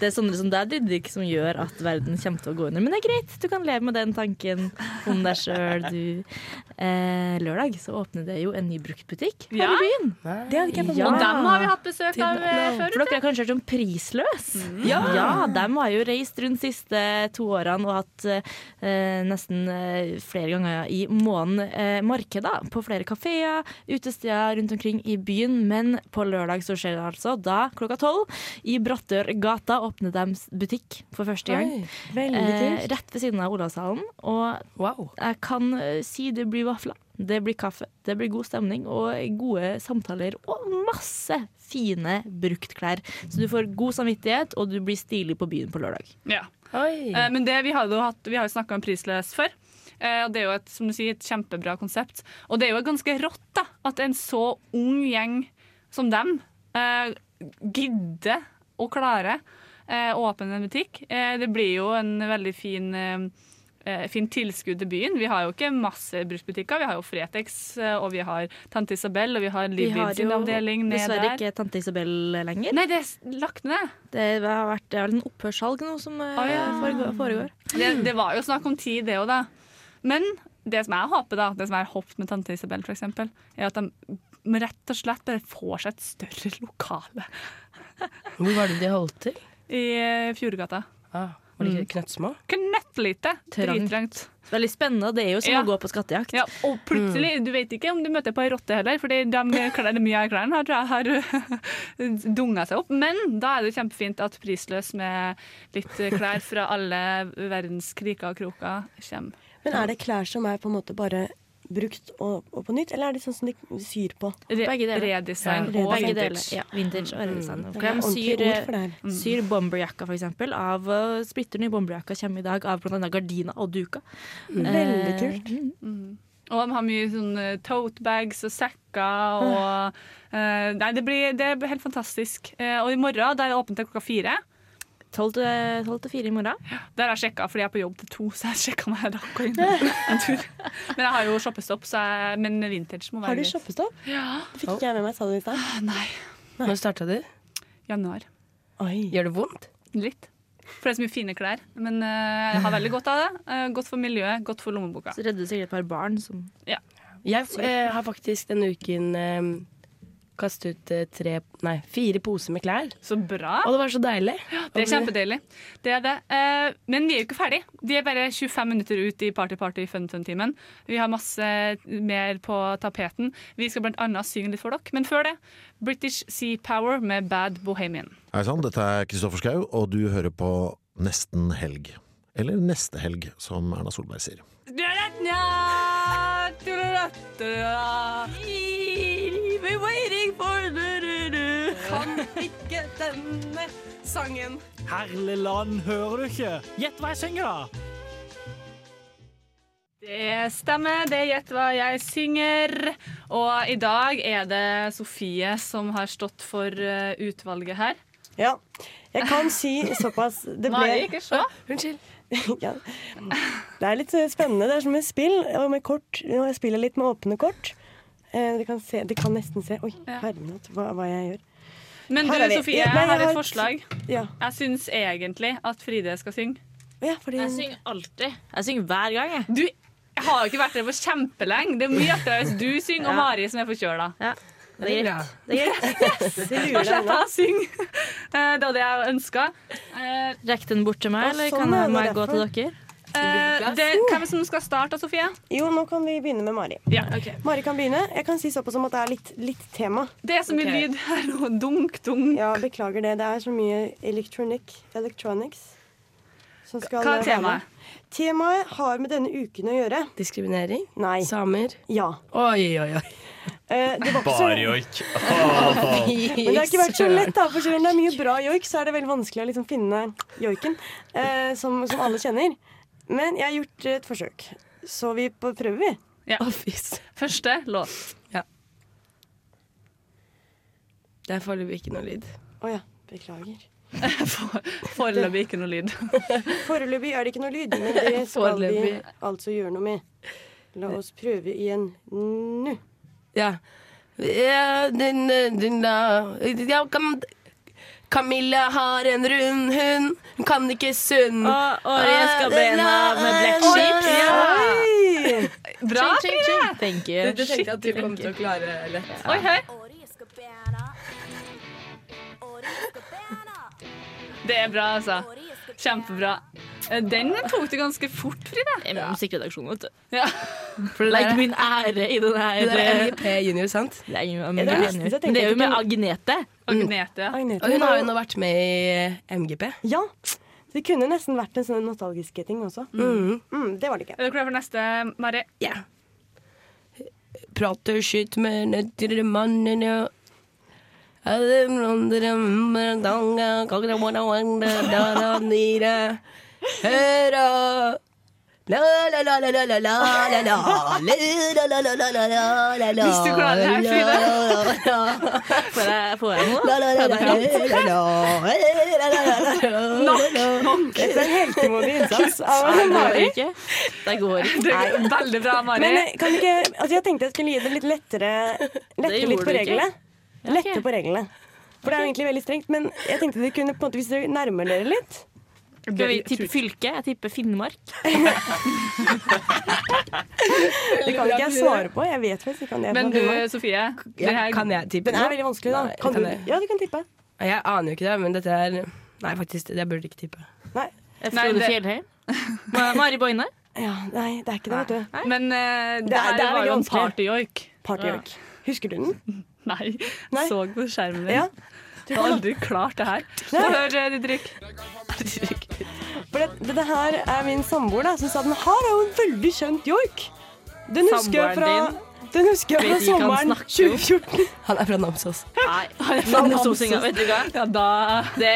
Det er sånne som deg, Didrik, som gjør at verden kommer til å gå under. Men det er greit, du kan leve med den tanken om deg sjøl, du. Eh, lørdag så åpner det jo en ny bruktbutikk her Ja. i byen. Det hadde ikke jeg fått Ja. Og dem har vi hatt besøk av eh, før. For dere har kanskje hørt om Prisløs? Ja. ja, dem har jo reist rundt de siste to årene og hatt eh, nesten eh, flere ganger i måneden eh, markeder på flere kafeer, utesteder rundt omkring i byen. Men på lørdag så skjer det altså da klokka tolv i Brattørgata åpner de butikk for første gang. Oi, Eh, rett ved siden av Olavshallen. Og jeg kan eh, si det blir vafler, det blir kaffe, det blir god stemning og gode samtaler og masse fine bruktklær. Så du får god samvittighet, og du blir stilig på byen på lørdag. Ja. Eh, Men det, vi har jo hatt, vi har jo snakka om prisløs før. Eh, og Det er jo et, som du sier, et kjempebra konsept. Og det er jo ganske rått da, at en så ung gjeng som dem eh, gidder å klare eh, åpne en butikk. Eh, det blir jo en veldig fin eh, eh, Fint tilskudd til byen. Vi har jo ikke masse bruktbutikker. Vi har jo Fretex, eh, og vi har Tante Isabel, og vi har Vi avdeling har der. jo har jo dessverre ikke Tante Isabel lenger. Nei, det er lagt ned. Det har vært det er vel en opphørssalg nå som ah, ja. foregår. Det, det var jo snakk om tid, det òg, da. Men det som jeg håper, da, det som jeg har håpet med tante Isabel, eksempel, er at de rett og slett bare får seg et større lokale. Hvor var det de holdt til? I eh, Fjordgata. Ah, var det ikke knøttsmå? Knøttlite. Trangt. Dritrangt. Veldig spennende. Det er jo som Ja. å gå på skattejakt. Ja, og plutselig, du vet ikke om du møter på ei rotte heller, fordi mye av klærne har, har dunga seg opp. Men da er det kjempefint at prisløs med litt klær fra alle verdens kriker og kroker kommer. Men er det klær som er på en måte bare brukt og, og på nytt, eller er det sånn som de syr på? Re Begge deler. redesign Ja, og Begge vintage. deler. Ja, vintage og redesign. Mm. Er de syr, eh, syr bomberjakka, for eksempel. Av uh, splitter ny bomberjakka kommer i dag av blant annet gardiner og Mm. Veldig Eh, kult. Mm. Og de har mye sånn eh, tote bags og sekker og uh, Nei, det blir, det blir helt fantastisk. Uh, og i morgen da er det åpent til klokka fire. Tolv til, fire i morgen. Der har jeg sjekka, fordi jeg er på jobb til to, så jeg sjekka meg da gå inn en tur. Men jeg har jo shoppestopp, så jeg, men vintage må være Har du shoppestopp? Ja. Det fikk ikke jeg med meg, sa du i stad. Nei. Når starta du? Januar. Gjør det vondt? Litt. For det er så mye fine klær. Men uh, jeg har veldig godt av det. Uh, godt for miljøet, godt for lommeboka. Så redder du sikkert et par barn som Ja. Jeg uh, har faktisk denne uken kastet ut eh, tre, nei, fire poser med klær. Så bra. Og det var så deilig. Det er kjempedeilig. Det er det. Eh, men vi er jo ikke ferdig. De er bare 25 minutter ut i Party Party Fun Fun-timen. Vi har masse mer på tapeten. Vi skal blant annet synge litt for dere. Men før det, British Sea Power med Bad Bohemian. Hei sann, dette er Kristoffer Schau, og du hører på Nesten helg. Eller Neste helg, som Erna Solberg sier. Denne sangen. Herligland, hører du ikke? Gjett hva jeg synger, da! Det stemmer, det er Gjett hva jeg synger. Og i dag er det Sofie som har stått for eh, utvalget her. Ja. Jeg kan si såpass det ble, Mari, ikke se. Unnskyld. ja. Det er litt eh, spennende. Det er som et spill. Og med kort, jeg spiller litt med åpne kort. Eh, De kan, se, de kan nesten se Oi, herregud, hva, hva jeg gjør. Men du. Sofie, jeg har et forslag. Ja. Jeg syns egentlig at Fride skal synge. Ja, fordi Jeg synger alltid. Jeg synger hver gang, jeg. Du, jeg har jo ikke vært der på kjempelenge. Det er mye artigere hvis du synger, og Mari som er forkjøla. Ja, det er greit. Det er greit. Yes! Det lurer Da slipper jeg å synge. Eh, Det var det jeg ønska. Rekk den bort til meg, eller sånn, kan det jeg gå til dere? Eh, det, hvem er det som skal starte, Sofie? Jo, nå kan vi begynne med Mari. Ja. Mari kan begynne. Jeg kan si såpass som at det er litt, litt tema. Det er så mye okay. lyd her nå. Dunk, dunk. Ja, beklager det. Det er så mye electronic, electronics. Som skal Hva er temaet? Temaet har med denne uken å gjøre. Diskriminering? Nei. Samer? Ja. Oi, oi, oi. Eh, det var ikke så- Bare joik. Men det har ikke vært så lett, da. For selv om det er mye bra joik, så er det veldig vanskelig å liksom finne joiken eh, som, som alle kjenner. Men jeg har gjort et forsøk. Så vi prøver, vi. Ja. Første låt. Det er foreløpig ikke noe lyd. Å ja. Beklager. Foreløpig ikke noe lyd. Foreløpig er det ikke noe lyd, men det skal vi altså gjøre noe med. La oss prøve igjen nå. Ja. ja den, den den, ja, kan, Camilla har en rund hund, hun kan ikke sunn. Og- og jeg skal bena med black sheep. Ja. Bra, ching. Thank you. Det, det tenkte at du kom til å klare lett. Oi, hei. Det er bra, altså. Kjempebra. Eh, Den tok du ganske fort, Frida. Jeg er musikkredaksjonen, vet du. Ja. For det min ære i den her. Det er MGP junior, sant? Det er, Ja, det er Men det er jo med Agnete. Agnete. Agnete. Og hun har jo nå vært med i MGP. Ja. Det kunne nesten vært en sånn nostalgisk ting også. Mm. Mm, det var det ikke. Er du klar for neste, Mari? Ja. Prater skitt med nøttermannen ja. Høra Hvis du klarer det her, Frida. Får jeg, noe? La la la la la Nok, nok. Dette er en heltemodig innsats av det Mari. Det går ikke. Er veldig bra, Mari. Men eh, altså jeg tenkte jeg skulle gi det litt lettere Lette litt på reglene. Lette på reglene. For det er jo egentlig veldig strengt. Men jeg tenkte det kunne hvis dere nærmer dere litt Skal vi tippe fylke? Jeg tipper Finnmark. Det kan ikke jeg svare på. Jeg vet faktisk ikke om Men du, Sofie. Ja, kan jeg tippe Den er veldig vanskelig, da. Kan du? Ja, du kan tippe. Jeg aner jo ikke det, men dette er Nei, faktisk, jeg burde ikke tippe. Nei. Frode Fjellheim? Mari Boine? Ja, nei, det er ikke det, vet du. Men uh, det, Det er- det er var jo en vanskelig. Party ja. Husker du den? Nei. Så på skjermen din. Ja. Du har aldri klart det her. Få Nei. høre, Didrik. Det, her er min samboer da, som sa den her er jo en veldig kjent joik. Den husker jeg fra, den husker jeg fra sommeren 2014. Han er fra Namsos. Nei, Han er fra Namsosinga, Namsos. vet du hva? Ja, Det,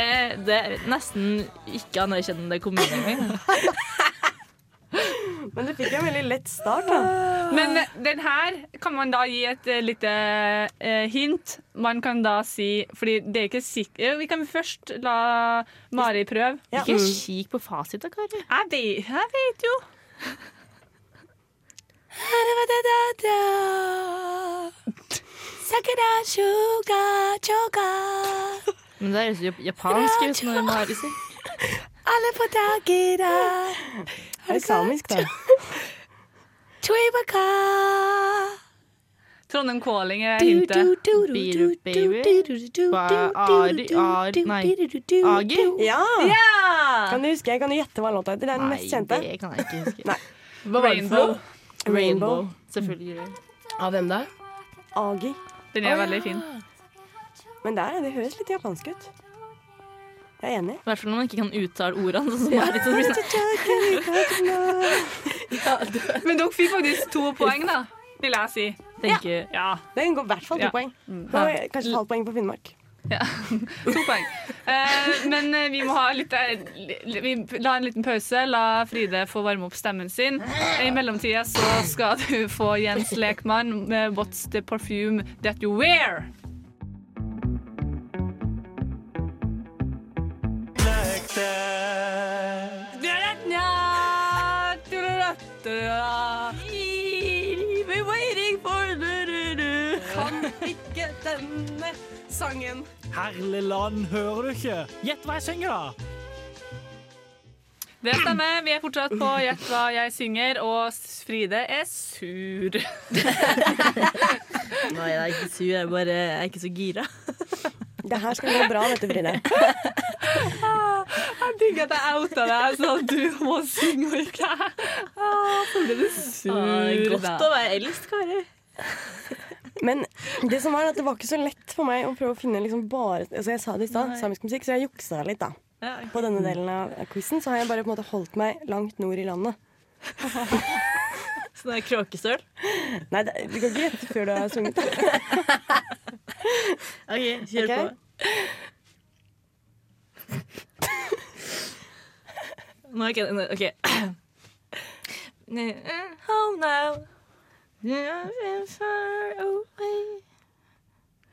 det er nesten ikke anerkjennende kommune engang. Men du fikk en veldig lett start, da. Men eh, den her kan man da gi et uh, lite uh, hint. Man kan da si Fordi det er ikke sikkert Vi kan først la Mari prøve. Ikke kikk på fasit da, Kari. Jeg vet, jeg vet jo. Men det er jo japansk ut når Mari sier. Alle på dagen Er det samisk, da? Trondheim Calling er hintet. Beer baby. Ari, Ari, nei. Agi? Ja! Ja! Kan du huske, Kan du gjette hva låta heter? Det er den Nei, mest kjente. det kan jeg ikke huske. Nei. Hva var det for Rainbow. noe? Rainbow. Selvfølgelig. Av hvem da? Agi. Den er veldig fin. Men der, det høres litt japansk ut. Jeg er enig. I hvert fall når man ikke kan uttale ordene. Sånn det sånn. Men dere fikk faktisk to poeng, da. Vil jeg si. Tenker, Ja. Det går i hvert fall to Ja. poeng. Da var Kanskje et halvt poeng på Finnmark. Ja, to poeng. Eh, men eh, vi må ha litt eh, Vi la en liten pause. La Fride få varme opp stemmen sin. I mellomtida så skal du få Jens Lekmann med 'What's the perfume that you wear'. Kan ikke denne sangen. Herlig land, hører du ikke? Gjett hva jeg synger, da! Det stemmer. Vi er fortsatt på Gjett hva jeg synger, og Fride er sur. Nei, jeg er ikke sur, jeg er bare jeg er ikke så gira. Det her skal gå bra, vet du, Brine. Jeg digger at jeg outa deg, sånn at du må synge og ikke jeg. Så ble du sur. Ah, er godt å være eldst, Kari. Men det som var at det var ikke så lett for meg å prøve å finne liksom bare altså Jeg sa det i stad, samisk musikk, så jeg juksa litt, da. Ja, På denne delen av quizen så har jeg bare på en måte holdt meg langt nord i landet. Sånn der kråkesøl. Nei, det, du kan ikke gjette før du har sunget. OK, kjør Ok. på. Nå er ikke OK. Home now. Far away.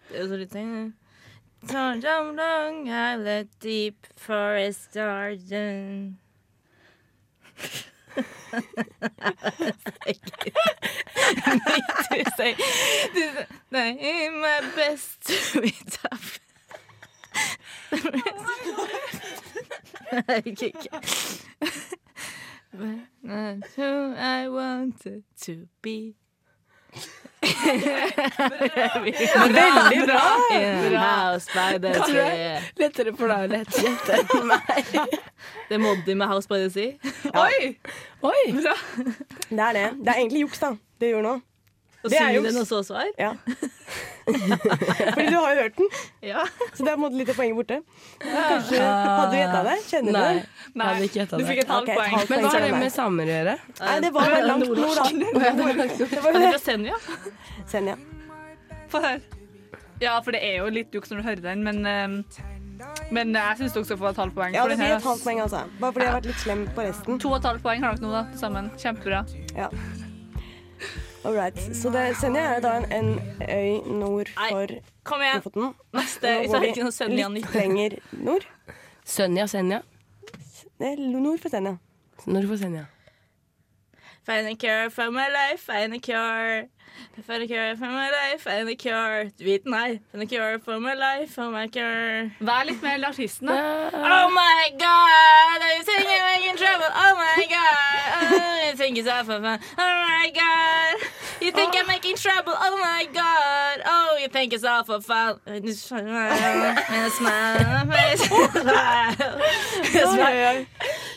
Det er så litt sånn Down, down, down, I let deep forest garden Du sier du- Nei, my best with tough Nei, ikke ikke. But not who I wanted to be. Veldig bra. House by the tree. Lettere for deg å lette gjette enn meg. Det er Moddi med House by the Sea. Oi! Oi! Det er det. Det er egentlig juks, da. Det gjør nå. Og Det er synge den og så svar. Ja. Fordi du har jo hørt den, Ja. så det er på en måte litt av poenget borte. Kanskje, Hadde du gjetta det? Kjenner du Nei. det? Jeg hadde ikke gjetta Du fikk et halvt okay, poeng. Men hva har det med samer å gjøre? Nei, det var Det er langt nord, da. Det var det. er fra Senja. Senja. Få høre. Ja, for det er jo litt juks når du hører den, men, eh, men jeg syns dere skal få et halvt poeng. Ja, det blir et halvt poeng, altså. Bare fordi jeg har vært litt slem på resten. To og et halvt poeng har dere nå, da, til sammen. Kjempebra. Ja. All right. Så det, Senja er da en, en øy nord for Kom igjen. Lofoten. Neste. øy, Så er det ikke noe Senja litt lenger nord. Sønja, Senja. Det er nord for Senja. Nord for Senja? Find a cure for my life, find a cure. Find a cure for my life, find a cure. Du vet den. Find a cure for my life, for my cure. Vær litt mer artisten, da. Oh my god, are you singing making trouble? Oh my god, oh, you think it's all for fun? Oh my god, you think I'm making trouble? Oh my god, oh, you think it's all for fun? And a smile, on my face.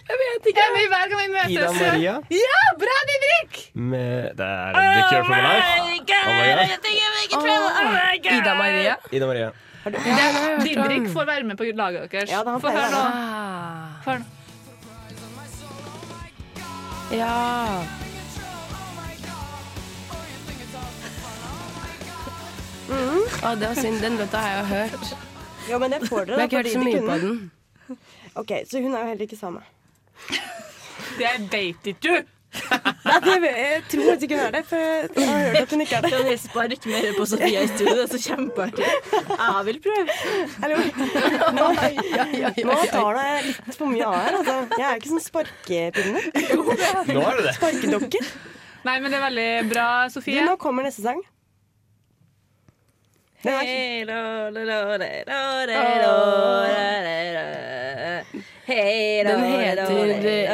Jeg vet ikke. Hver gang vi møtes. Ida Maria? Ja, bra, Didrik! Med Det er The Cure for my life. Oh my God. Ida Maria. Ida Maria. Didrik får være med på laget deres. Ja, Få høre nå. Få høre nå. Ja. Å, det var synd. Den låta har jeg jo hørt. Ja, men det får dere, Men jeg har ikke hørt så mye på den. OK, så hun er jo heller ikke same. Det veit ikke du! Nei, det jeg tror ikke hun er det, for jeg har hørt at hun ikke er det. Kan sparer ikke mer på Sofia i studio? Det er så kjempeartig. Jeg vil prøve. Hallo. Nå, nå tar det litt for mye av her. Altså. Jeg er ikke sånn sparkepinne. Nå er det det. Sparkedokke. Nei, men det er veldig bra, Du, Sofie. nå kommer neste sang. Den er Hei, lo, lo, lo, re, lo, re, lo, re, re, re. Hei, lo, Den heter, eh, lo,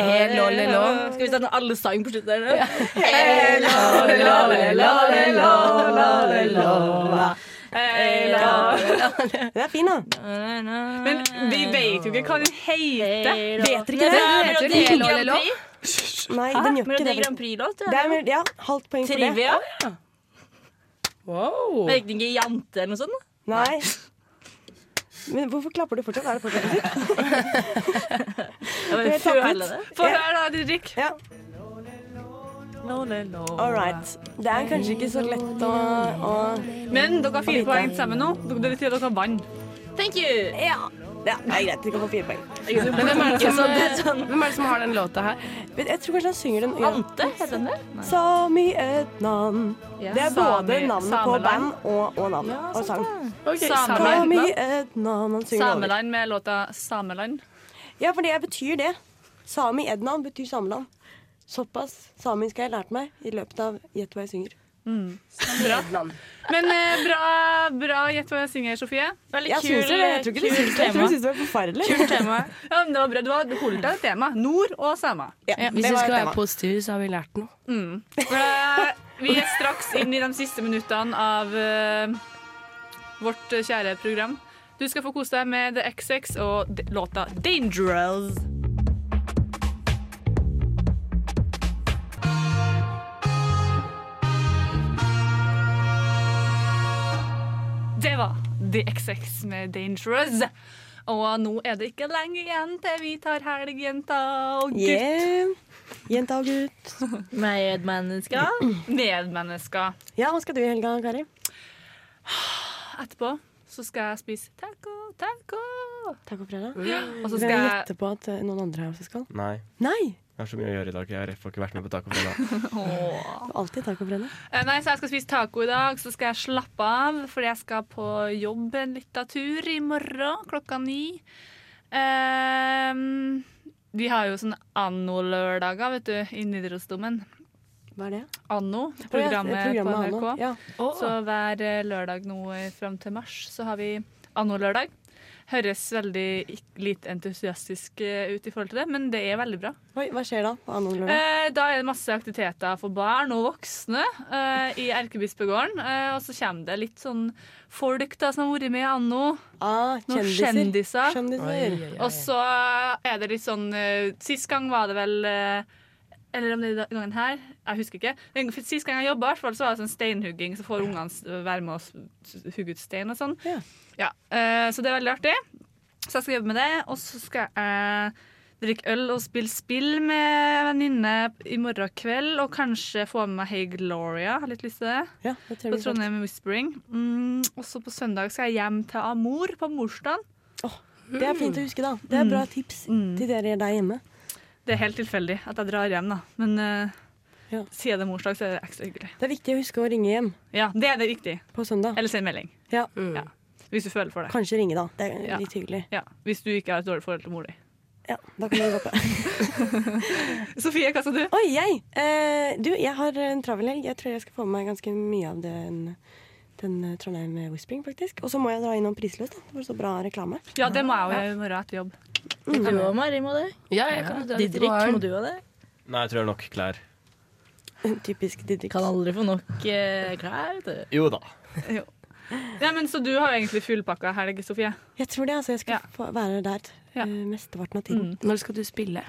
Hei, re, lo, le, lo. Skal vi starte alle sang på slutten nå? Hei, lo, le, lo, le, lo, le, lo, lo, le, lo. Den er fin, da. Men vi vet jo ikke hva den heter. Vet dere ikke det? Det er Melodi Grand Prix. Nei, den gjør ikke Melodi det. Grand Prix-låt, er, ja, halvt poeng for det. Trivia. Wow. Vet ikke jante eller noe sånt? Nei. Men hvorfor klapper du fortsatt? Er det fortsatt musikk? Føler det. Få høre, da, Didrik. Ja. All right. Det er kanskje ikke så lett å, å Men dere har fire poeng sammen nå. Det betyr at dere vant. Thank you. Ja. Ja, det er greit. Du kan få fire poeng. Men hvem er, det som, sånn- hvem er det som har den låta her? Jeg tror kanskje han synger den ja. Ante, heter den det? Sami et navn. Det er både navnet på band og, og navn og sang. Sameland. Sami et navn. Han synger det over. Sameland med låta 'Sameland'. Ja, for det betyr det. Sami Ednan betyr sameland. Såpass samisk har jeg lært meg i løpet av Gjett hva jeg synger. Bra. Men eh, bra, bra gjett hva jeg synger, Sofie. Veldig Jeg kul, det. Jeg tror ikke du kul syns det. Jeg tror du syns det var forferdelig. Kult tema. Ja, men det var bra. Du har holdt deg til tema. Nord og samer. Ja, Hvis det vi skal være positive, så har vi lært noe. Mm. Vi er straks inn i de siste minuttene av uh, vårt kjære program. Du skal få kose deg med The XX og låta 'Dangerous'. Det var The XX med 'Dangerous'. Og nå er det ikke lenge igjen til vi tar helg, jenta og gutt. Yeah. Jenta og gutt. Medmennesker. Medmennesker. Ja, hva skal du i helga, Kari? Etterpå så skal jeg spise taco, taco. Taco fredag? Ja. Og så skal jeg gjette på at noen andre her også skal? Nei. Nei! Jeg har så mye å gjøre i dag. Jeg får ikke vært med på tacofredag. Åh. Alltid tacofredag. Eh, Nei, så jeg skal spise taco i dag, så skal jeg slappe av, fordi jeg skal på jobb en liten tur i morgen klokka ni. Ehm, vi har jo sånn anno-lørdager, vet du, i Nidarosdomen. Hva er det? Anno, Å, ja, programmet, programmet på NRK. Anno, ja. Så hver eh, lørdag nå eh, fram til mars så har vi Anno-lørdag. Høres veldig lite entusiastisk eh, ut i forhold til det, men det er veldig bra. Oi, hva skjer da på annen lørdag? Eh, da er det masse aktiviteter for barn og voksne eh, i Erkebispegården. Eh, og så kommer det litt sånn folk da som har vært med Anno. Ah, Noen kjendiser. kjendiser. Kjendiser. Oi, oi, oi. Og så er det litt sånn eh, Sist gang var det vel eh, Eller om det er denne gangen her. Jeg husker ikke. Sist gang jeg jobba, så var det sånn steinhugging. Så får ungene være med og hugge ut stein og sånn. Ja, eh, så det er veldig artig. Så jeg skal jobbe med det. Og så skal jeg drikke øl og spille spill med venninne i morgen kveld. Og kanskje få med meg Hey Gloria. Har litt lyst til det. Ja, det På Trondheim Whispering. Mm, og så på søndag skal jeg hjem til Amor på morsdagen. Det er fint å huske, da. Det er bra tips til dere der hjemme. Det er helt tilfeldig at jeg drar hjem, da. Men uh, siden det er morsdag, så er det ekstra hyggelig. Det er viktig å huske å ringe hjem Ja, det er det riktig. på søndag. Eller send melding. Ja. Ja. Hvis du føler for det. Kanskje ringe, da. Det er Ja. litt hyggelig. Ja. Hvis du ikke har et dårlig forhold til mor di. Ja, da kan du på. Sofie, hva sa du? Oi, jeg! Eh, du, jeg har en travel helg. Jeg tror jeg skal få med meg ganske mye av den, den eh, Trondheim Whispering, faktisk. Og så må jeg dra innom Prisløs, da. Det var så bra reklame. Ja, det må jeg jo gjøre etter jobb. Du og Mari, må det? Ja, jeg kan dra litt Didrik, må du òg det? Nei, jeg tror det er nok klær. Typisk Didrik. Kan aldri få nok eh, klær. vet du. Jo da. Jo. Ja, men Så du har egentlig fullpakka helg, Sofie? Jeg tror det, altså. Jeg skal få være der eh, mesteparten av tiden. Når skal du spille?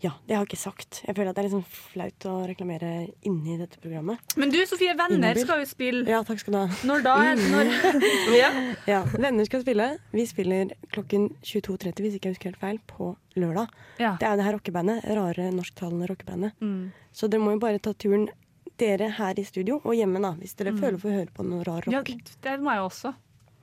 Ja, det har jeg ikke sagt. Jeg føler at det er litt sånn flaut å reklamere inni dette programmet. Men du, Sofie, Venner Inhabil. skal jo spille. Ja, takk skal du ha. Når da? Når? ja. Ja, Venner skal spille. Vi spiller klokken 22.30, hvis ikke jeg husker helt feil, på lørdag. Ja. Det er jo det her rockebandet. Rare norsktalende rockebandet. Mm. Så dere må jo bare ta turen, dere her i studio og hjemme, da, hvis dere Mm. føler for å høre på noe rar rock. Ja, det må jeg også.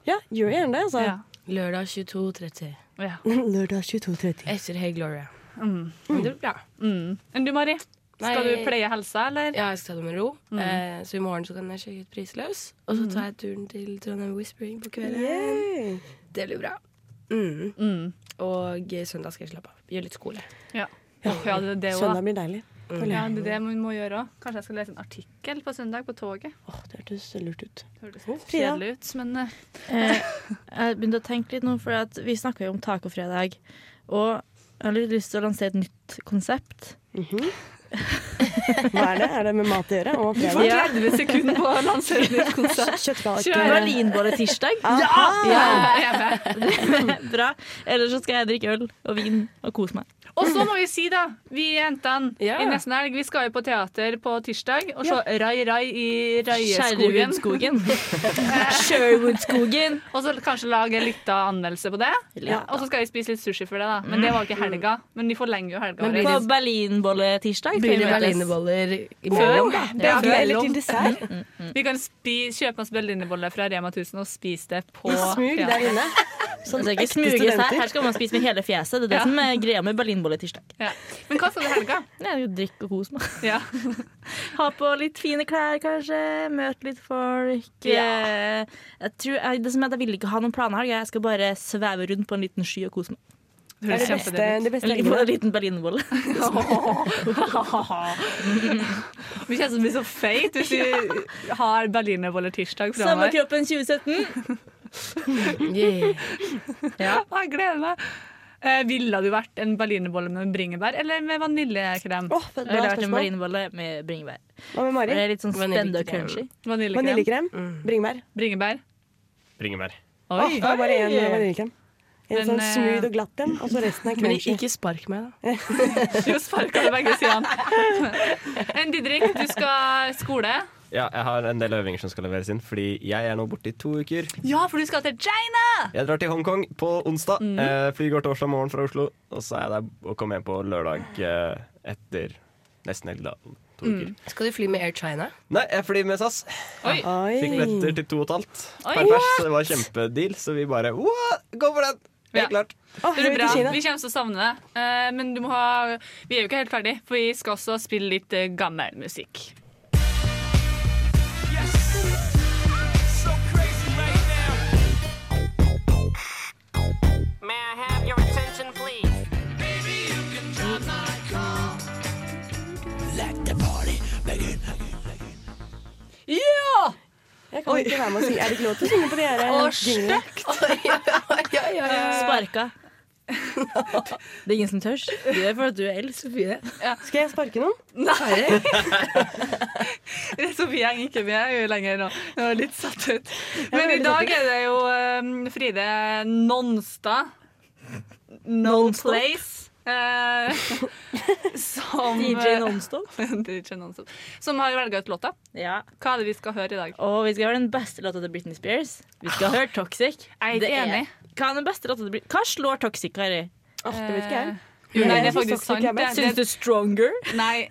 Ja, gjør gjerne det, altså. Ja. Lørdag 22.30. Ja. Lørdag 22.30. Etter Hey Gloria. Mm. Men det blir bra. Mm. Enn du, Mari? Skal Nei. du pleie helsa, eller? Ja, jeg skal ta det med ro. Mm. Eh, så i morgen så kan jeg sjekke ut Prisløs. Og så Mm. tar jeg turen til Trondheim Whispering på kvelden. Yay! Det blir bra. Mm. Og eh, søndag skal jeg slappe av. Gjøre litt skole. Ja. Ja, det, det Søndag blir deilig. Mm. Ja, det er det man må gjøre òg. Kanskje jeg skal lese en artikkel på søndag på toget. Åh, det hørtes lurt ut. Det hørtes kjedelig ut, men eh, Eh, jeg begynte å tenke litt nå, for at vi snakka jo om tacofredag. Og jeg har litt lyst til å lansere et nytt konsept. Hva er det? Er det med mat å gjøre? Og Du får 30 sekunder på å lansere et nytt konsept. Kjøttkaker. Kjør. Berlinbolletirsdag. Ja! Ja! Bra. Ellers så skal jeg drikke øl og vin og kose meg. Og så må vi si, da, vi jentene Ja. i nesten helg, vi skal jo på teater på tirsdag og se Ja. Rai Rai i Raieskogen. Sherwoodskogen. Sherwoodskogen. Og så kanskje lage litt av anmeldelse på det. Ja. Og så skal vi spise litt sushi for det, da. Men det var ikke helga. Men vi forlenger jo helga. Men vår. på berlinbolletirsdag Blir det berlinerboller imellom, da? Ja, Eller til dessert. Vi kan spi kjøpe oss berlinerboller fra Rema 1000 og spise det på I smug der inne. Sånn, det er ikke smuges her. Her skal man spise med hele fjeset. Det er det Ja. som er greia med berlinbolletirsdag. Ja. Men hva skal du i helga? Det er jo drikk og kos meg. Ja. Ha på litt fine klær, kanskje. Møte litt folk. Ja. Eh, Jeg tror, jeg, det som er at jeg vil ikke ha noen planer. Jeg skal bare sveve rundt på en liten sky og kose meg. Det Det er det beste, det beste En liten, berlinerbolle. Vi kjenner som blir så feit hvis vi har berlinerboller tirsdag Samme kroppen 2017. Yeah. Ja, jeg gleder meg. Eh, ville du vært en berlinerbolle med bringebær eller med vaniljekrem? Oh, Jeg bra ville vært en berlinerbolle med bringebær. Hva med Det Mari? litt sånn spennende og Vaniljekrem. crunchy. Vaniljekrem. Vaniljekrem? Mm. Bringebær? Bringebær. Bringebær. Oi. Oh, det er bare én vaniljekrem. En Men, sånn eh, smooth og glatt en, og så resten er Men ikke spark meg, da. jo, sparka til begge sidene. En Didrik, du skal skole. Ja, jeg har en del øvinger som skal leveres inn, fordi jeg er nå borte i to uker. Ja, for du skal til China! Jeg drar til Hongkong på onsdag. Mm. Eh, fly går torsdag morgen fra Oslo. Og så er jeg der og kommer hjem på lørdag eh, etter nesten hele dagen. To Mm. uker. Skal du fly med Air China? Nei, jeg flyr med SAS. Oi. Fikk billetter til to og et halvt per pers. Det var kjempedeal, så vi bare Gå for den! Helt Ja. klart. Oh, Det blir bra. Vi kommer til å savne det. Eh, men du må ha Vi er jo ikke helt ferdig, for vi skal også spille litt eh, gammel musikk. Ja! Jeg kan ikke være med å synge. Er det ikke lov til å synge på de her Å, jinglene? stygt! Sparka. Det er ingen som tør. Du er for at du er eldst, Sofie. Skal jeg sparke noen? Nei! det Sofie henger ikke med lenger nå. Jeg er litt satt ut. Men i dag er det jo um, Fride Nonstad. Non-Place. Eh, som DJ Nonstop. DJ Nonstop. Som har velga ut låta. Ja. Hva er det vi skal høre i dag? Og vi skal høre den beste låta til Britney Spears. Vi skal høre Toxic. Jeg er enig. Hva er den beste låta til Britney? Hva slår Toxic, Kari? Oh, det vet ikke jeg. Jo, nei, det er faktisk sant. Det- Syns du Stronger? Nei.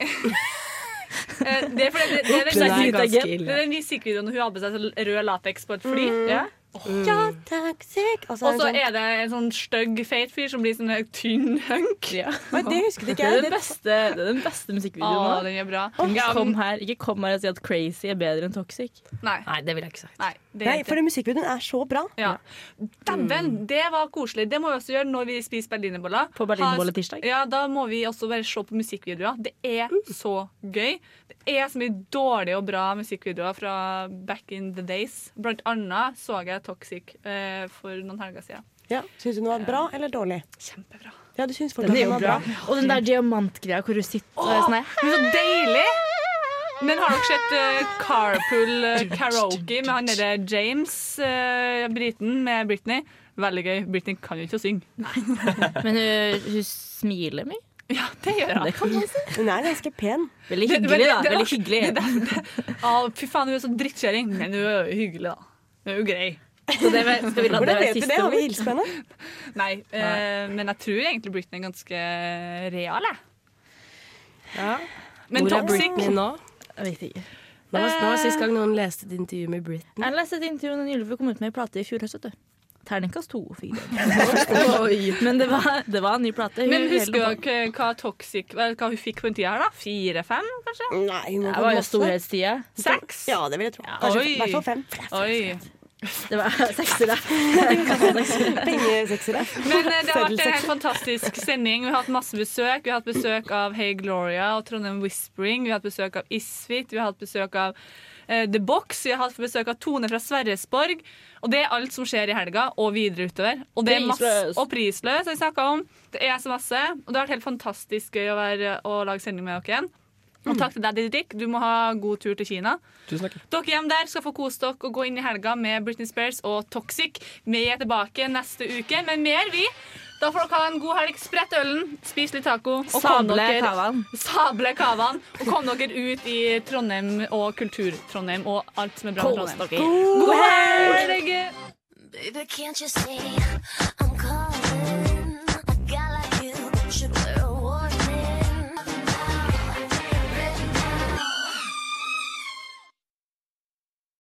Eh, det er fordi det, det, Det det, er den musikkvideoen hun har på seg som rød lateks på et fly. Ja. Ja, takk, så Og er så det sånn er det en sånn stygg, feit fyr som blir sånn tynn hunk. Ja. Det husket ikke er jeg. den Det- beste, det er den beste musikkvideoen. den er bra. Ikke kom her Ikke kom her og si at Crazy er bedre enn Toxic. Nei, Nei, det ville jeg ikke sagt. nei, det Nei, er for musikkvideoen er så bra. Ja. Dæven, det var koselig. Det må vi også gjøre når vi spiser berlinerboller. På berlinerbolletirsdag. Ja, da må vi også bare se på musikkvideoer. Det er så gøy. Det er så mye dårlige og bra musikkvideoer fra back in the days. Blant annet så jeg Toxic eh, for noen helger siden. Ja, Syns du den var bra eller dårlig? Kjempebra. Ja, du syns Den er jo bra. bra. Og den der diamantgreia hvor du sitter og er sånn her Men så deilig! Men har dere sett eh, Carpool eh, Karaoke med han derre James, eh, briten, med Britney? Veldig gøy. Britney kan jo ikke å synge. Men hun, hun smiler mye. Ja, det gjør hun. Det kan man si. Hun er ganske pen. Veldig Det- hyggelig, da. det- Veldig hyggelig. det- det- Å, fy faen, hun er så drittkjerring. Men hun er jo hyggelig, da. Hun er jo grei. Så det med, skal vi la det være siste det? Har vi ord? hilst på henne? Nei, eh, men jeg tror egentlig Britney er ganske real, jeg. Men Hvor er toxic Britney nå? Jeg vet ikke. Nå var, nå var sist gang noen leste et intervju med Britney? Jeg leste et intervju med Ylve kom ut med en plate i fjor høst. vet du. Terningkast to. Men det var, det var en ny plate. Hun- Men husker dere hva toxic hva hun fikk på den tida her, da? Fire-fem, kanskje? Nei, Det var jo storhetstida. Seks? Ja, det vil jeg tro. Kanskje Oi. i hvert fall fem. Oi. Det var seksere. Pengeseksere. Men eh, det har vært en helt fantastisk sending. Vi har hatt masse besøk. Vi har hatt besøk av Hey Gloria og Trondheim Whispering. Vi har hatt besøk av Isfit. Vi har hatt besøk av uh, The Box. Vi har hatt besøk av Tone fra Sverresborg. Og det er alt som skjer i helga og videre utover. Og det er masse, og prisløs, har vi snakka om. Det er så masse. Og det har vært helt fantastisk gøy å, være, å lage sending med dere igjen. Og takk til deg, Didrik. Du må ha god tur til Kina. Tusen takk. Dere hjemme der skal få kose dere og gå inn i helga med Britney Spears og Toxic. Vi er tilbake neste uke med mer, vi. Da får dere ha en god helg. Sprett ølen, spis litt taco. Og Sable kavaen. Sable kavaen. Og kom dere ut i Trondheim og Kultur-Trondheim og alt som er bra med Trondheim. God helg! Baby, can't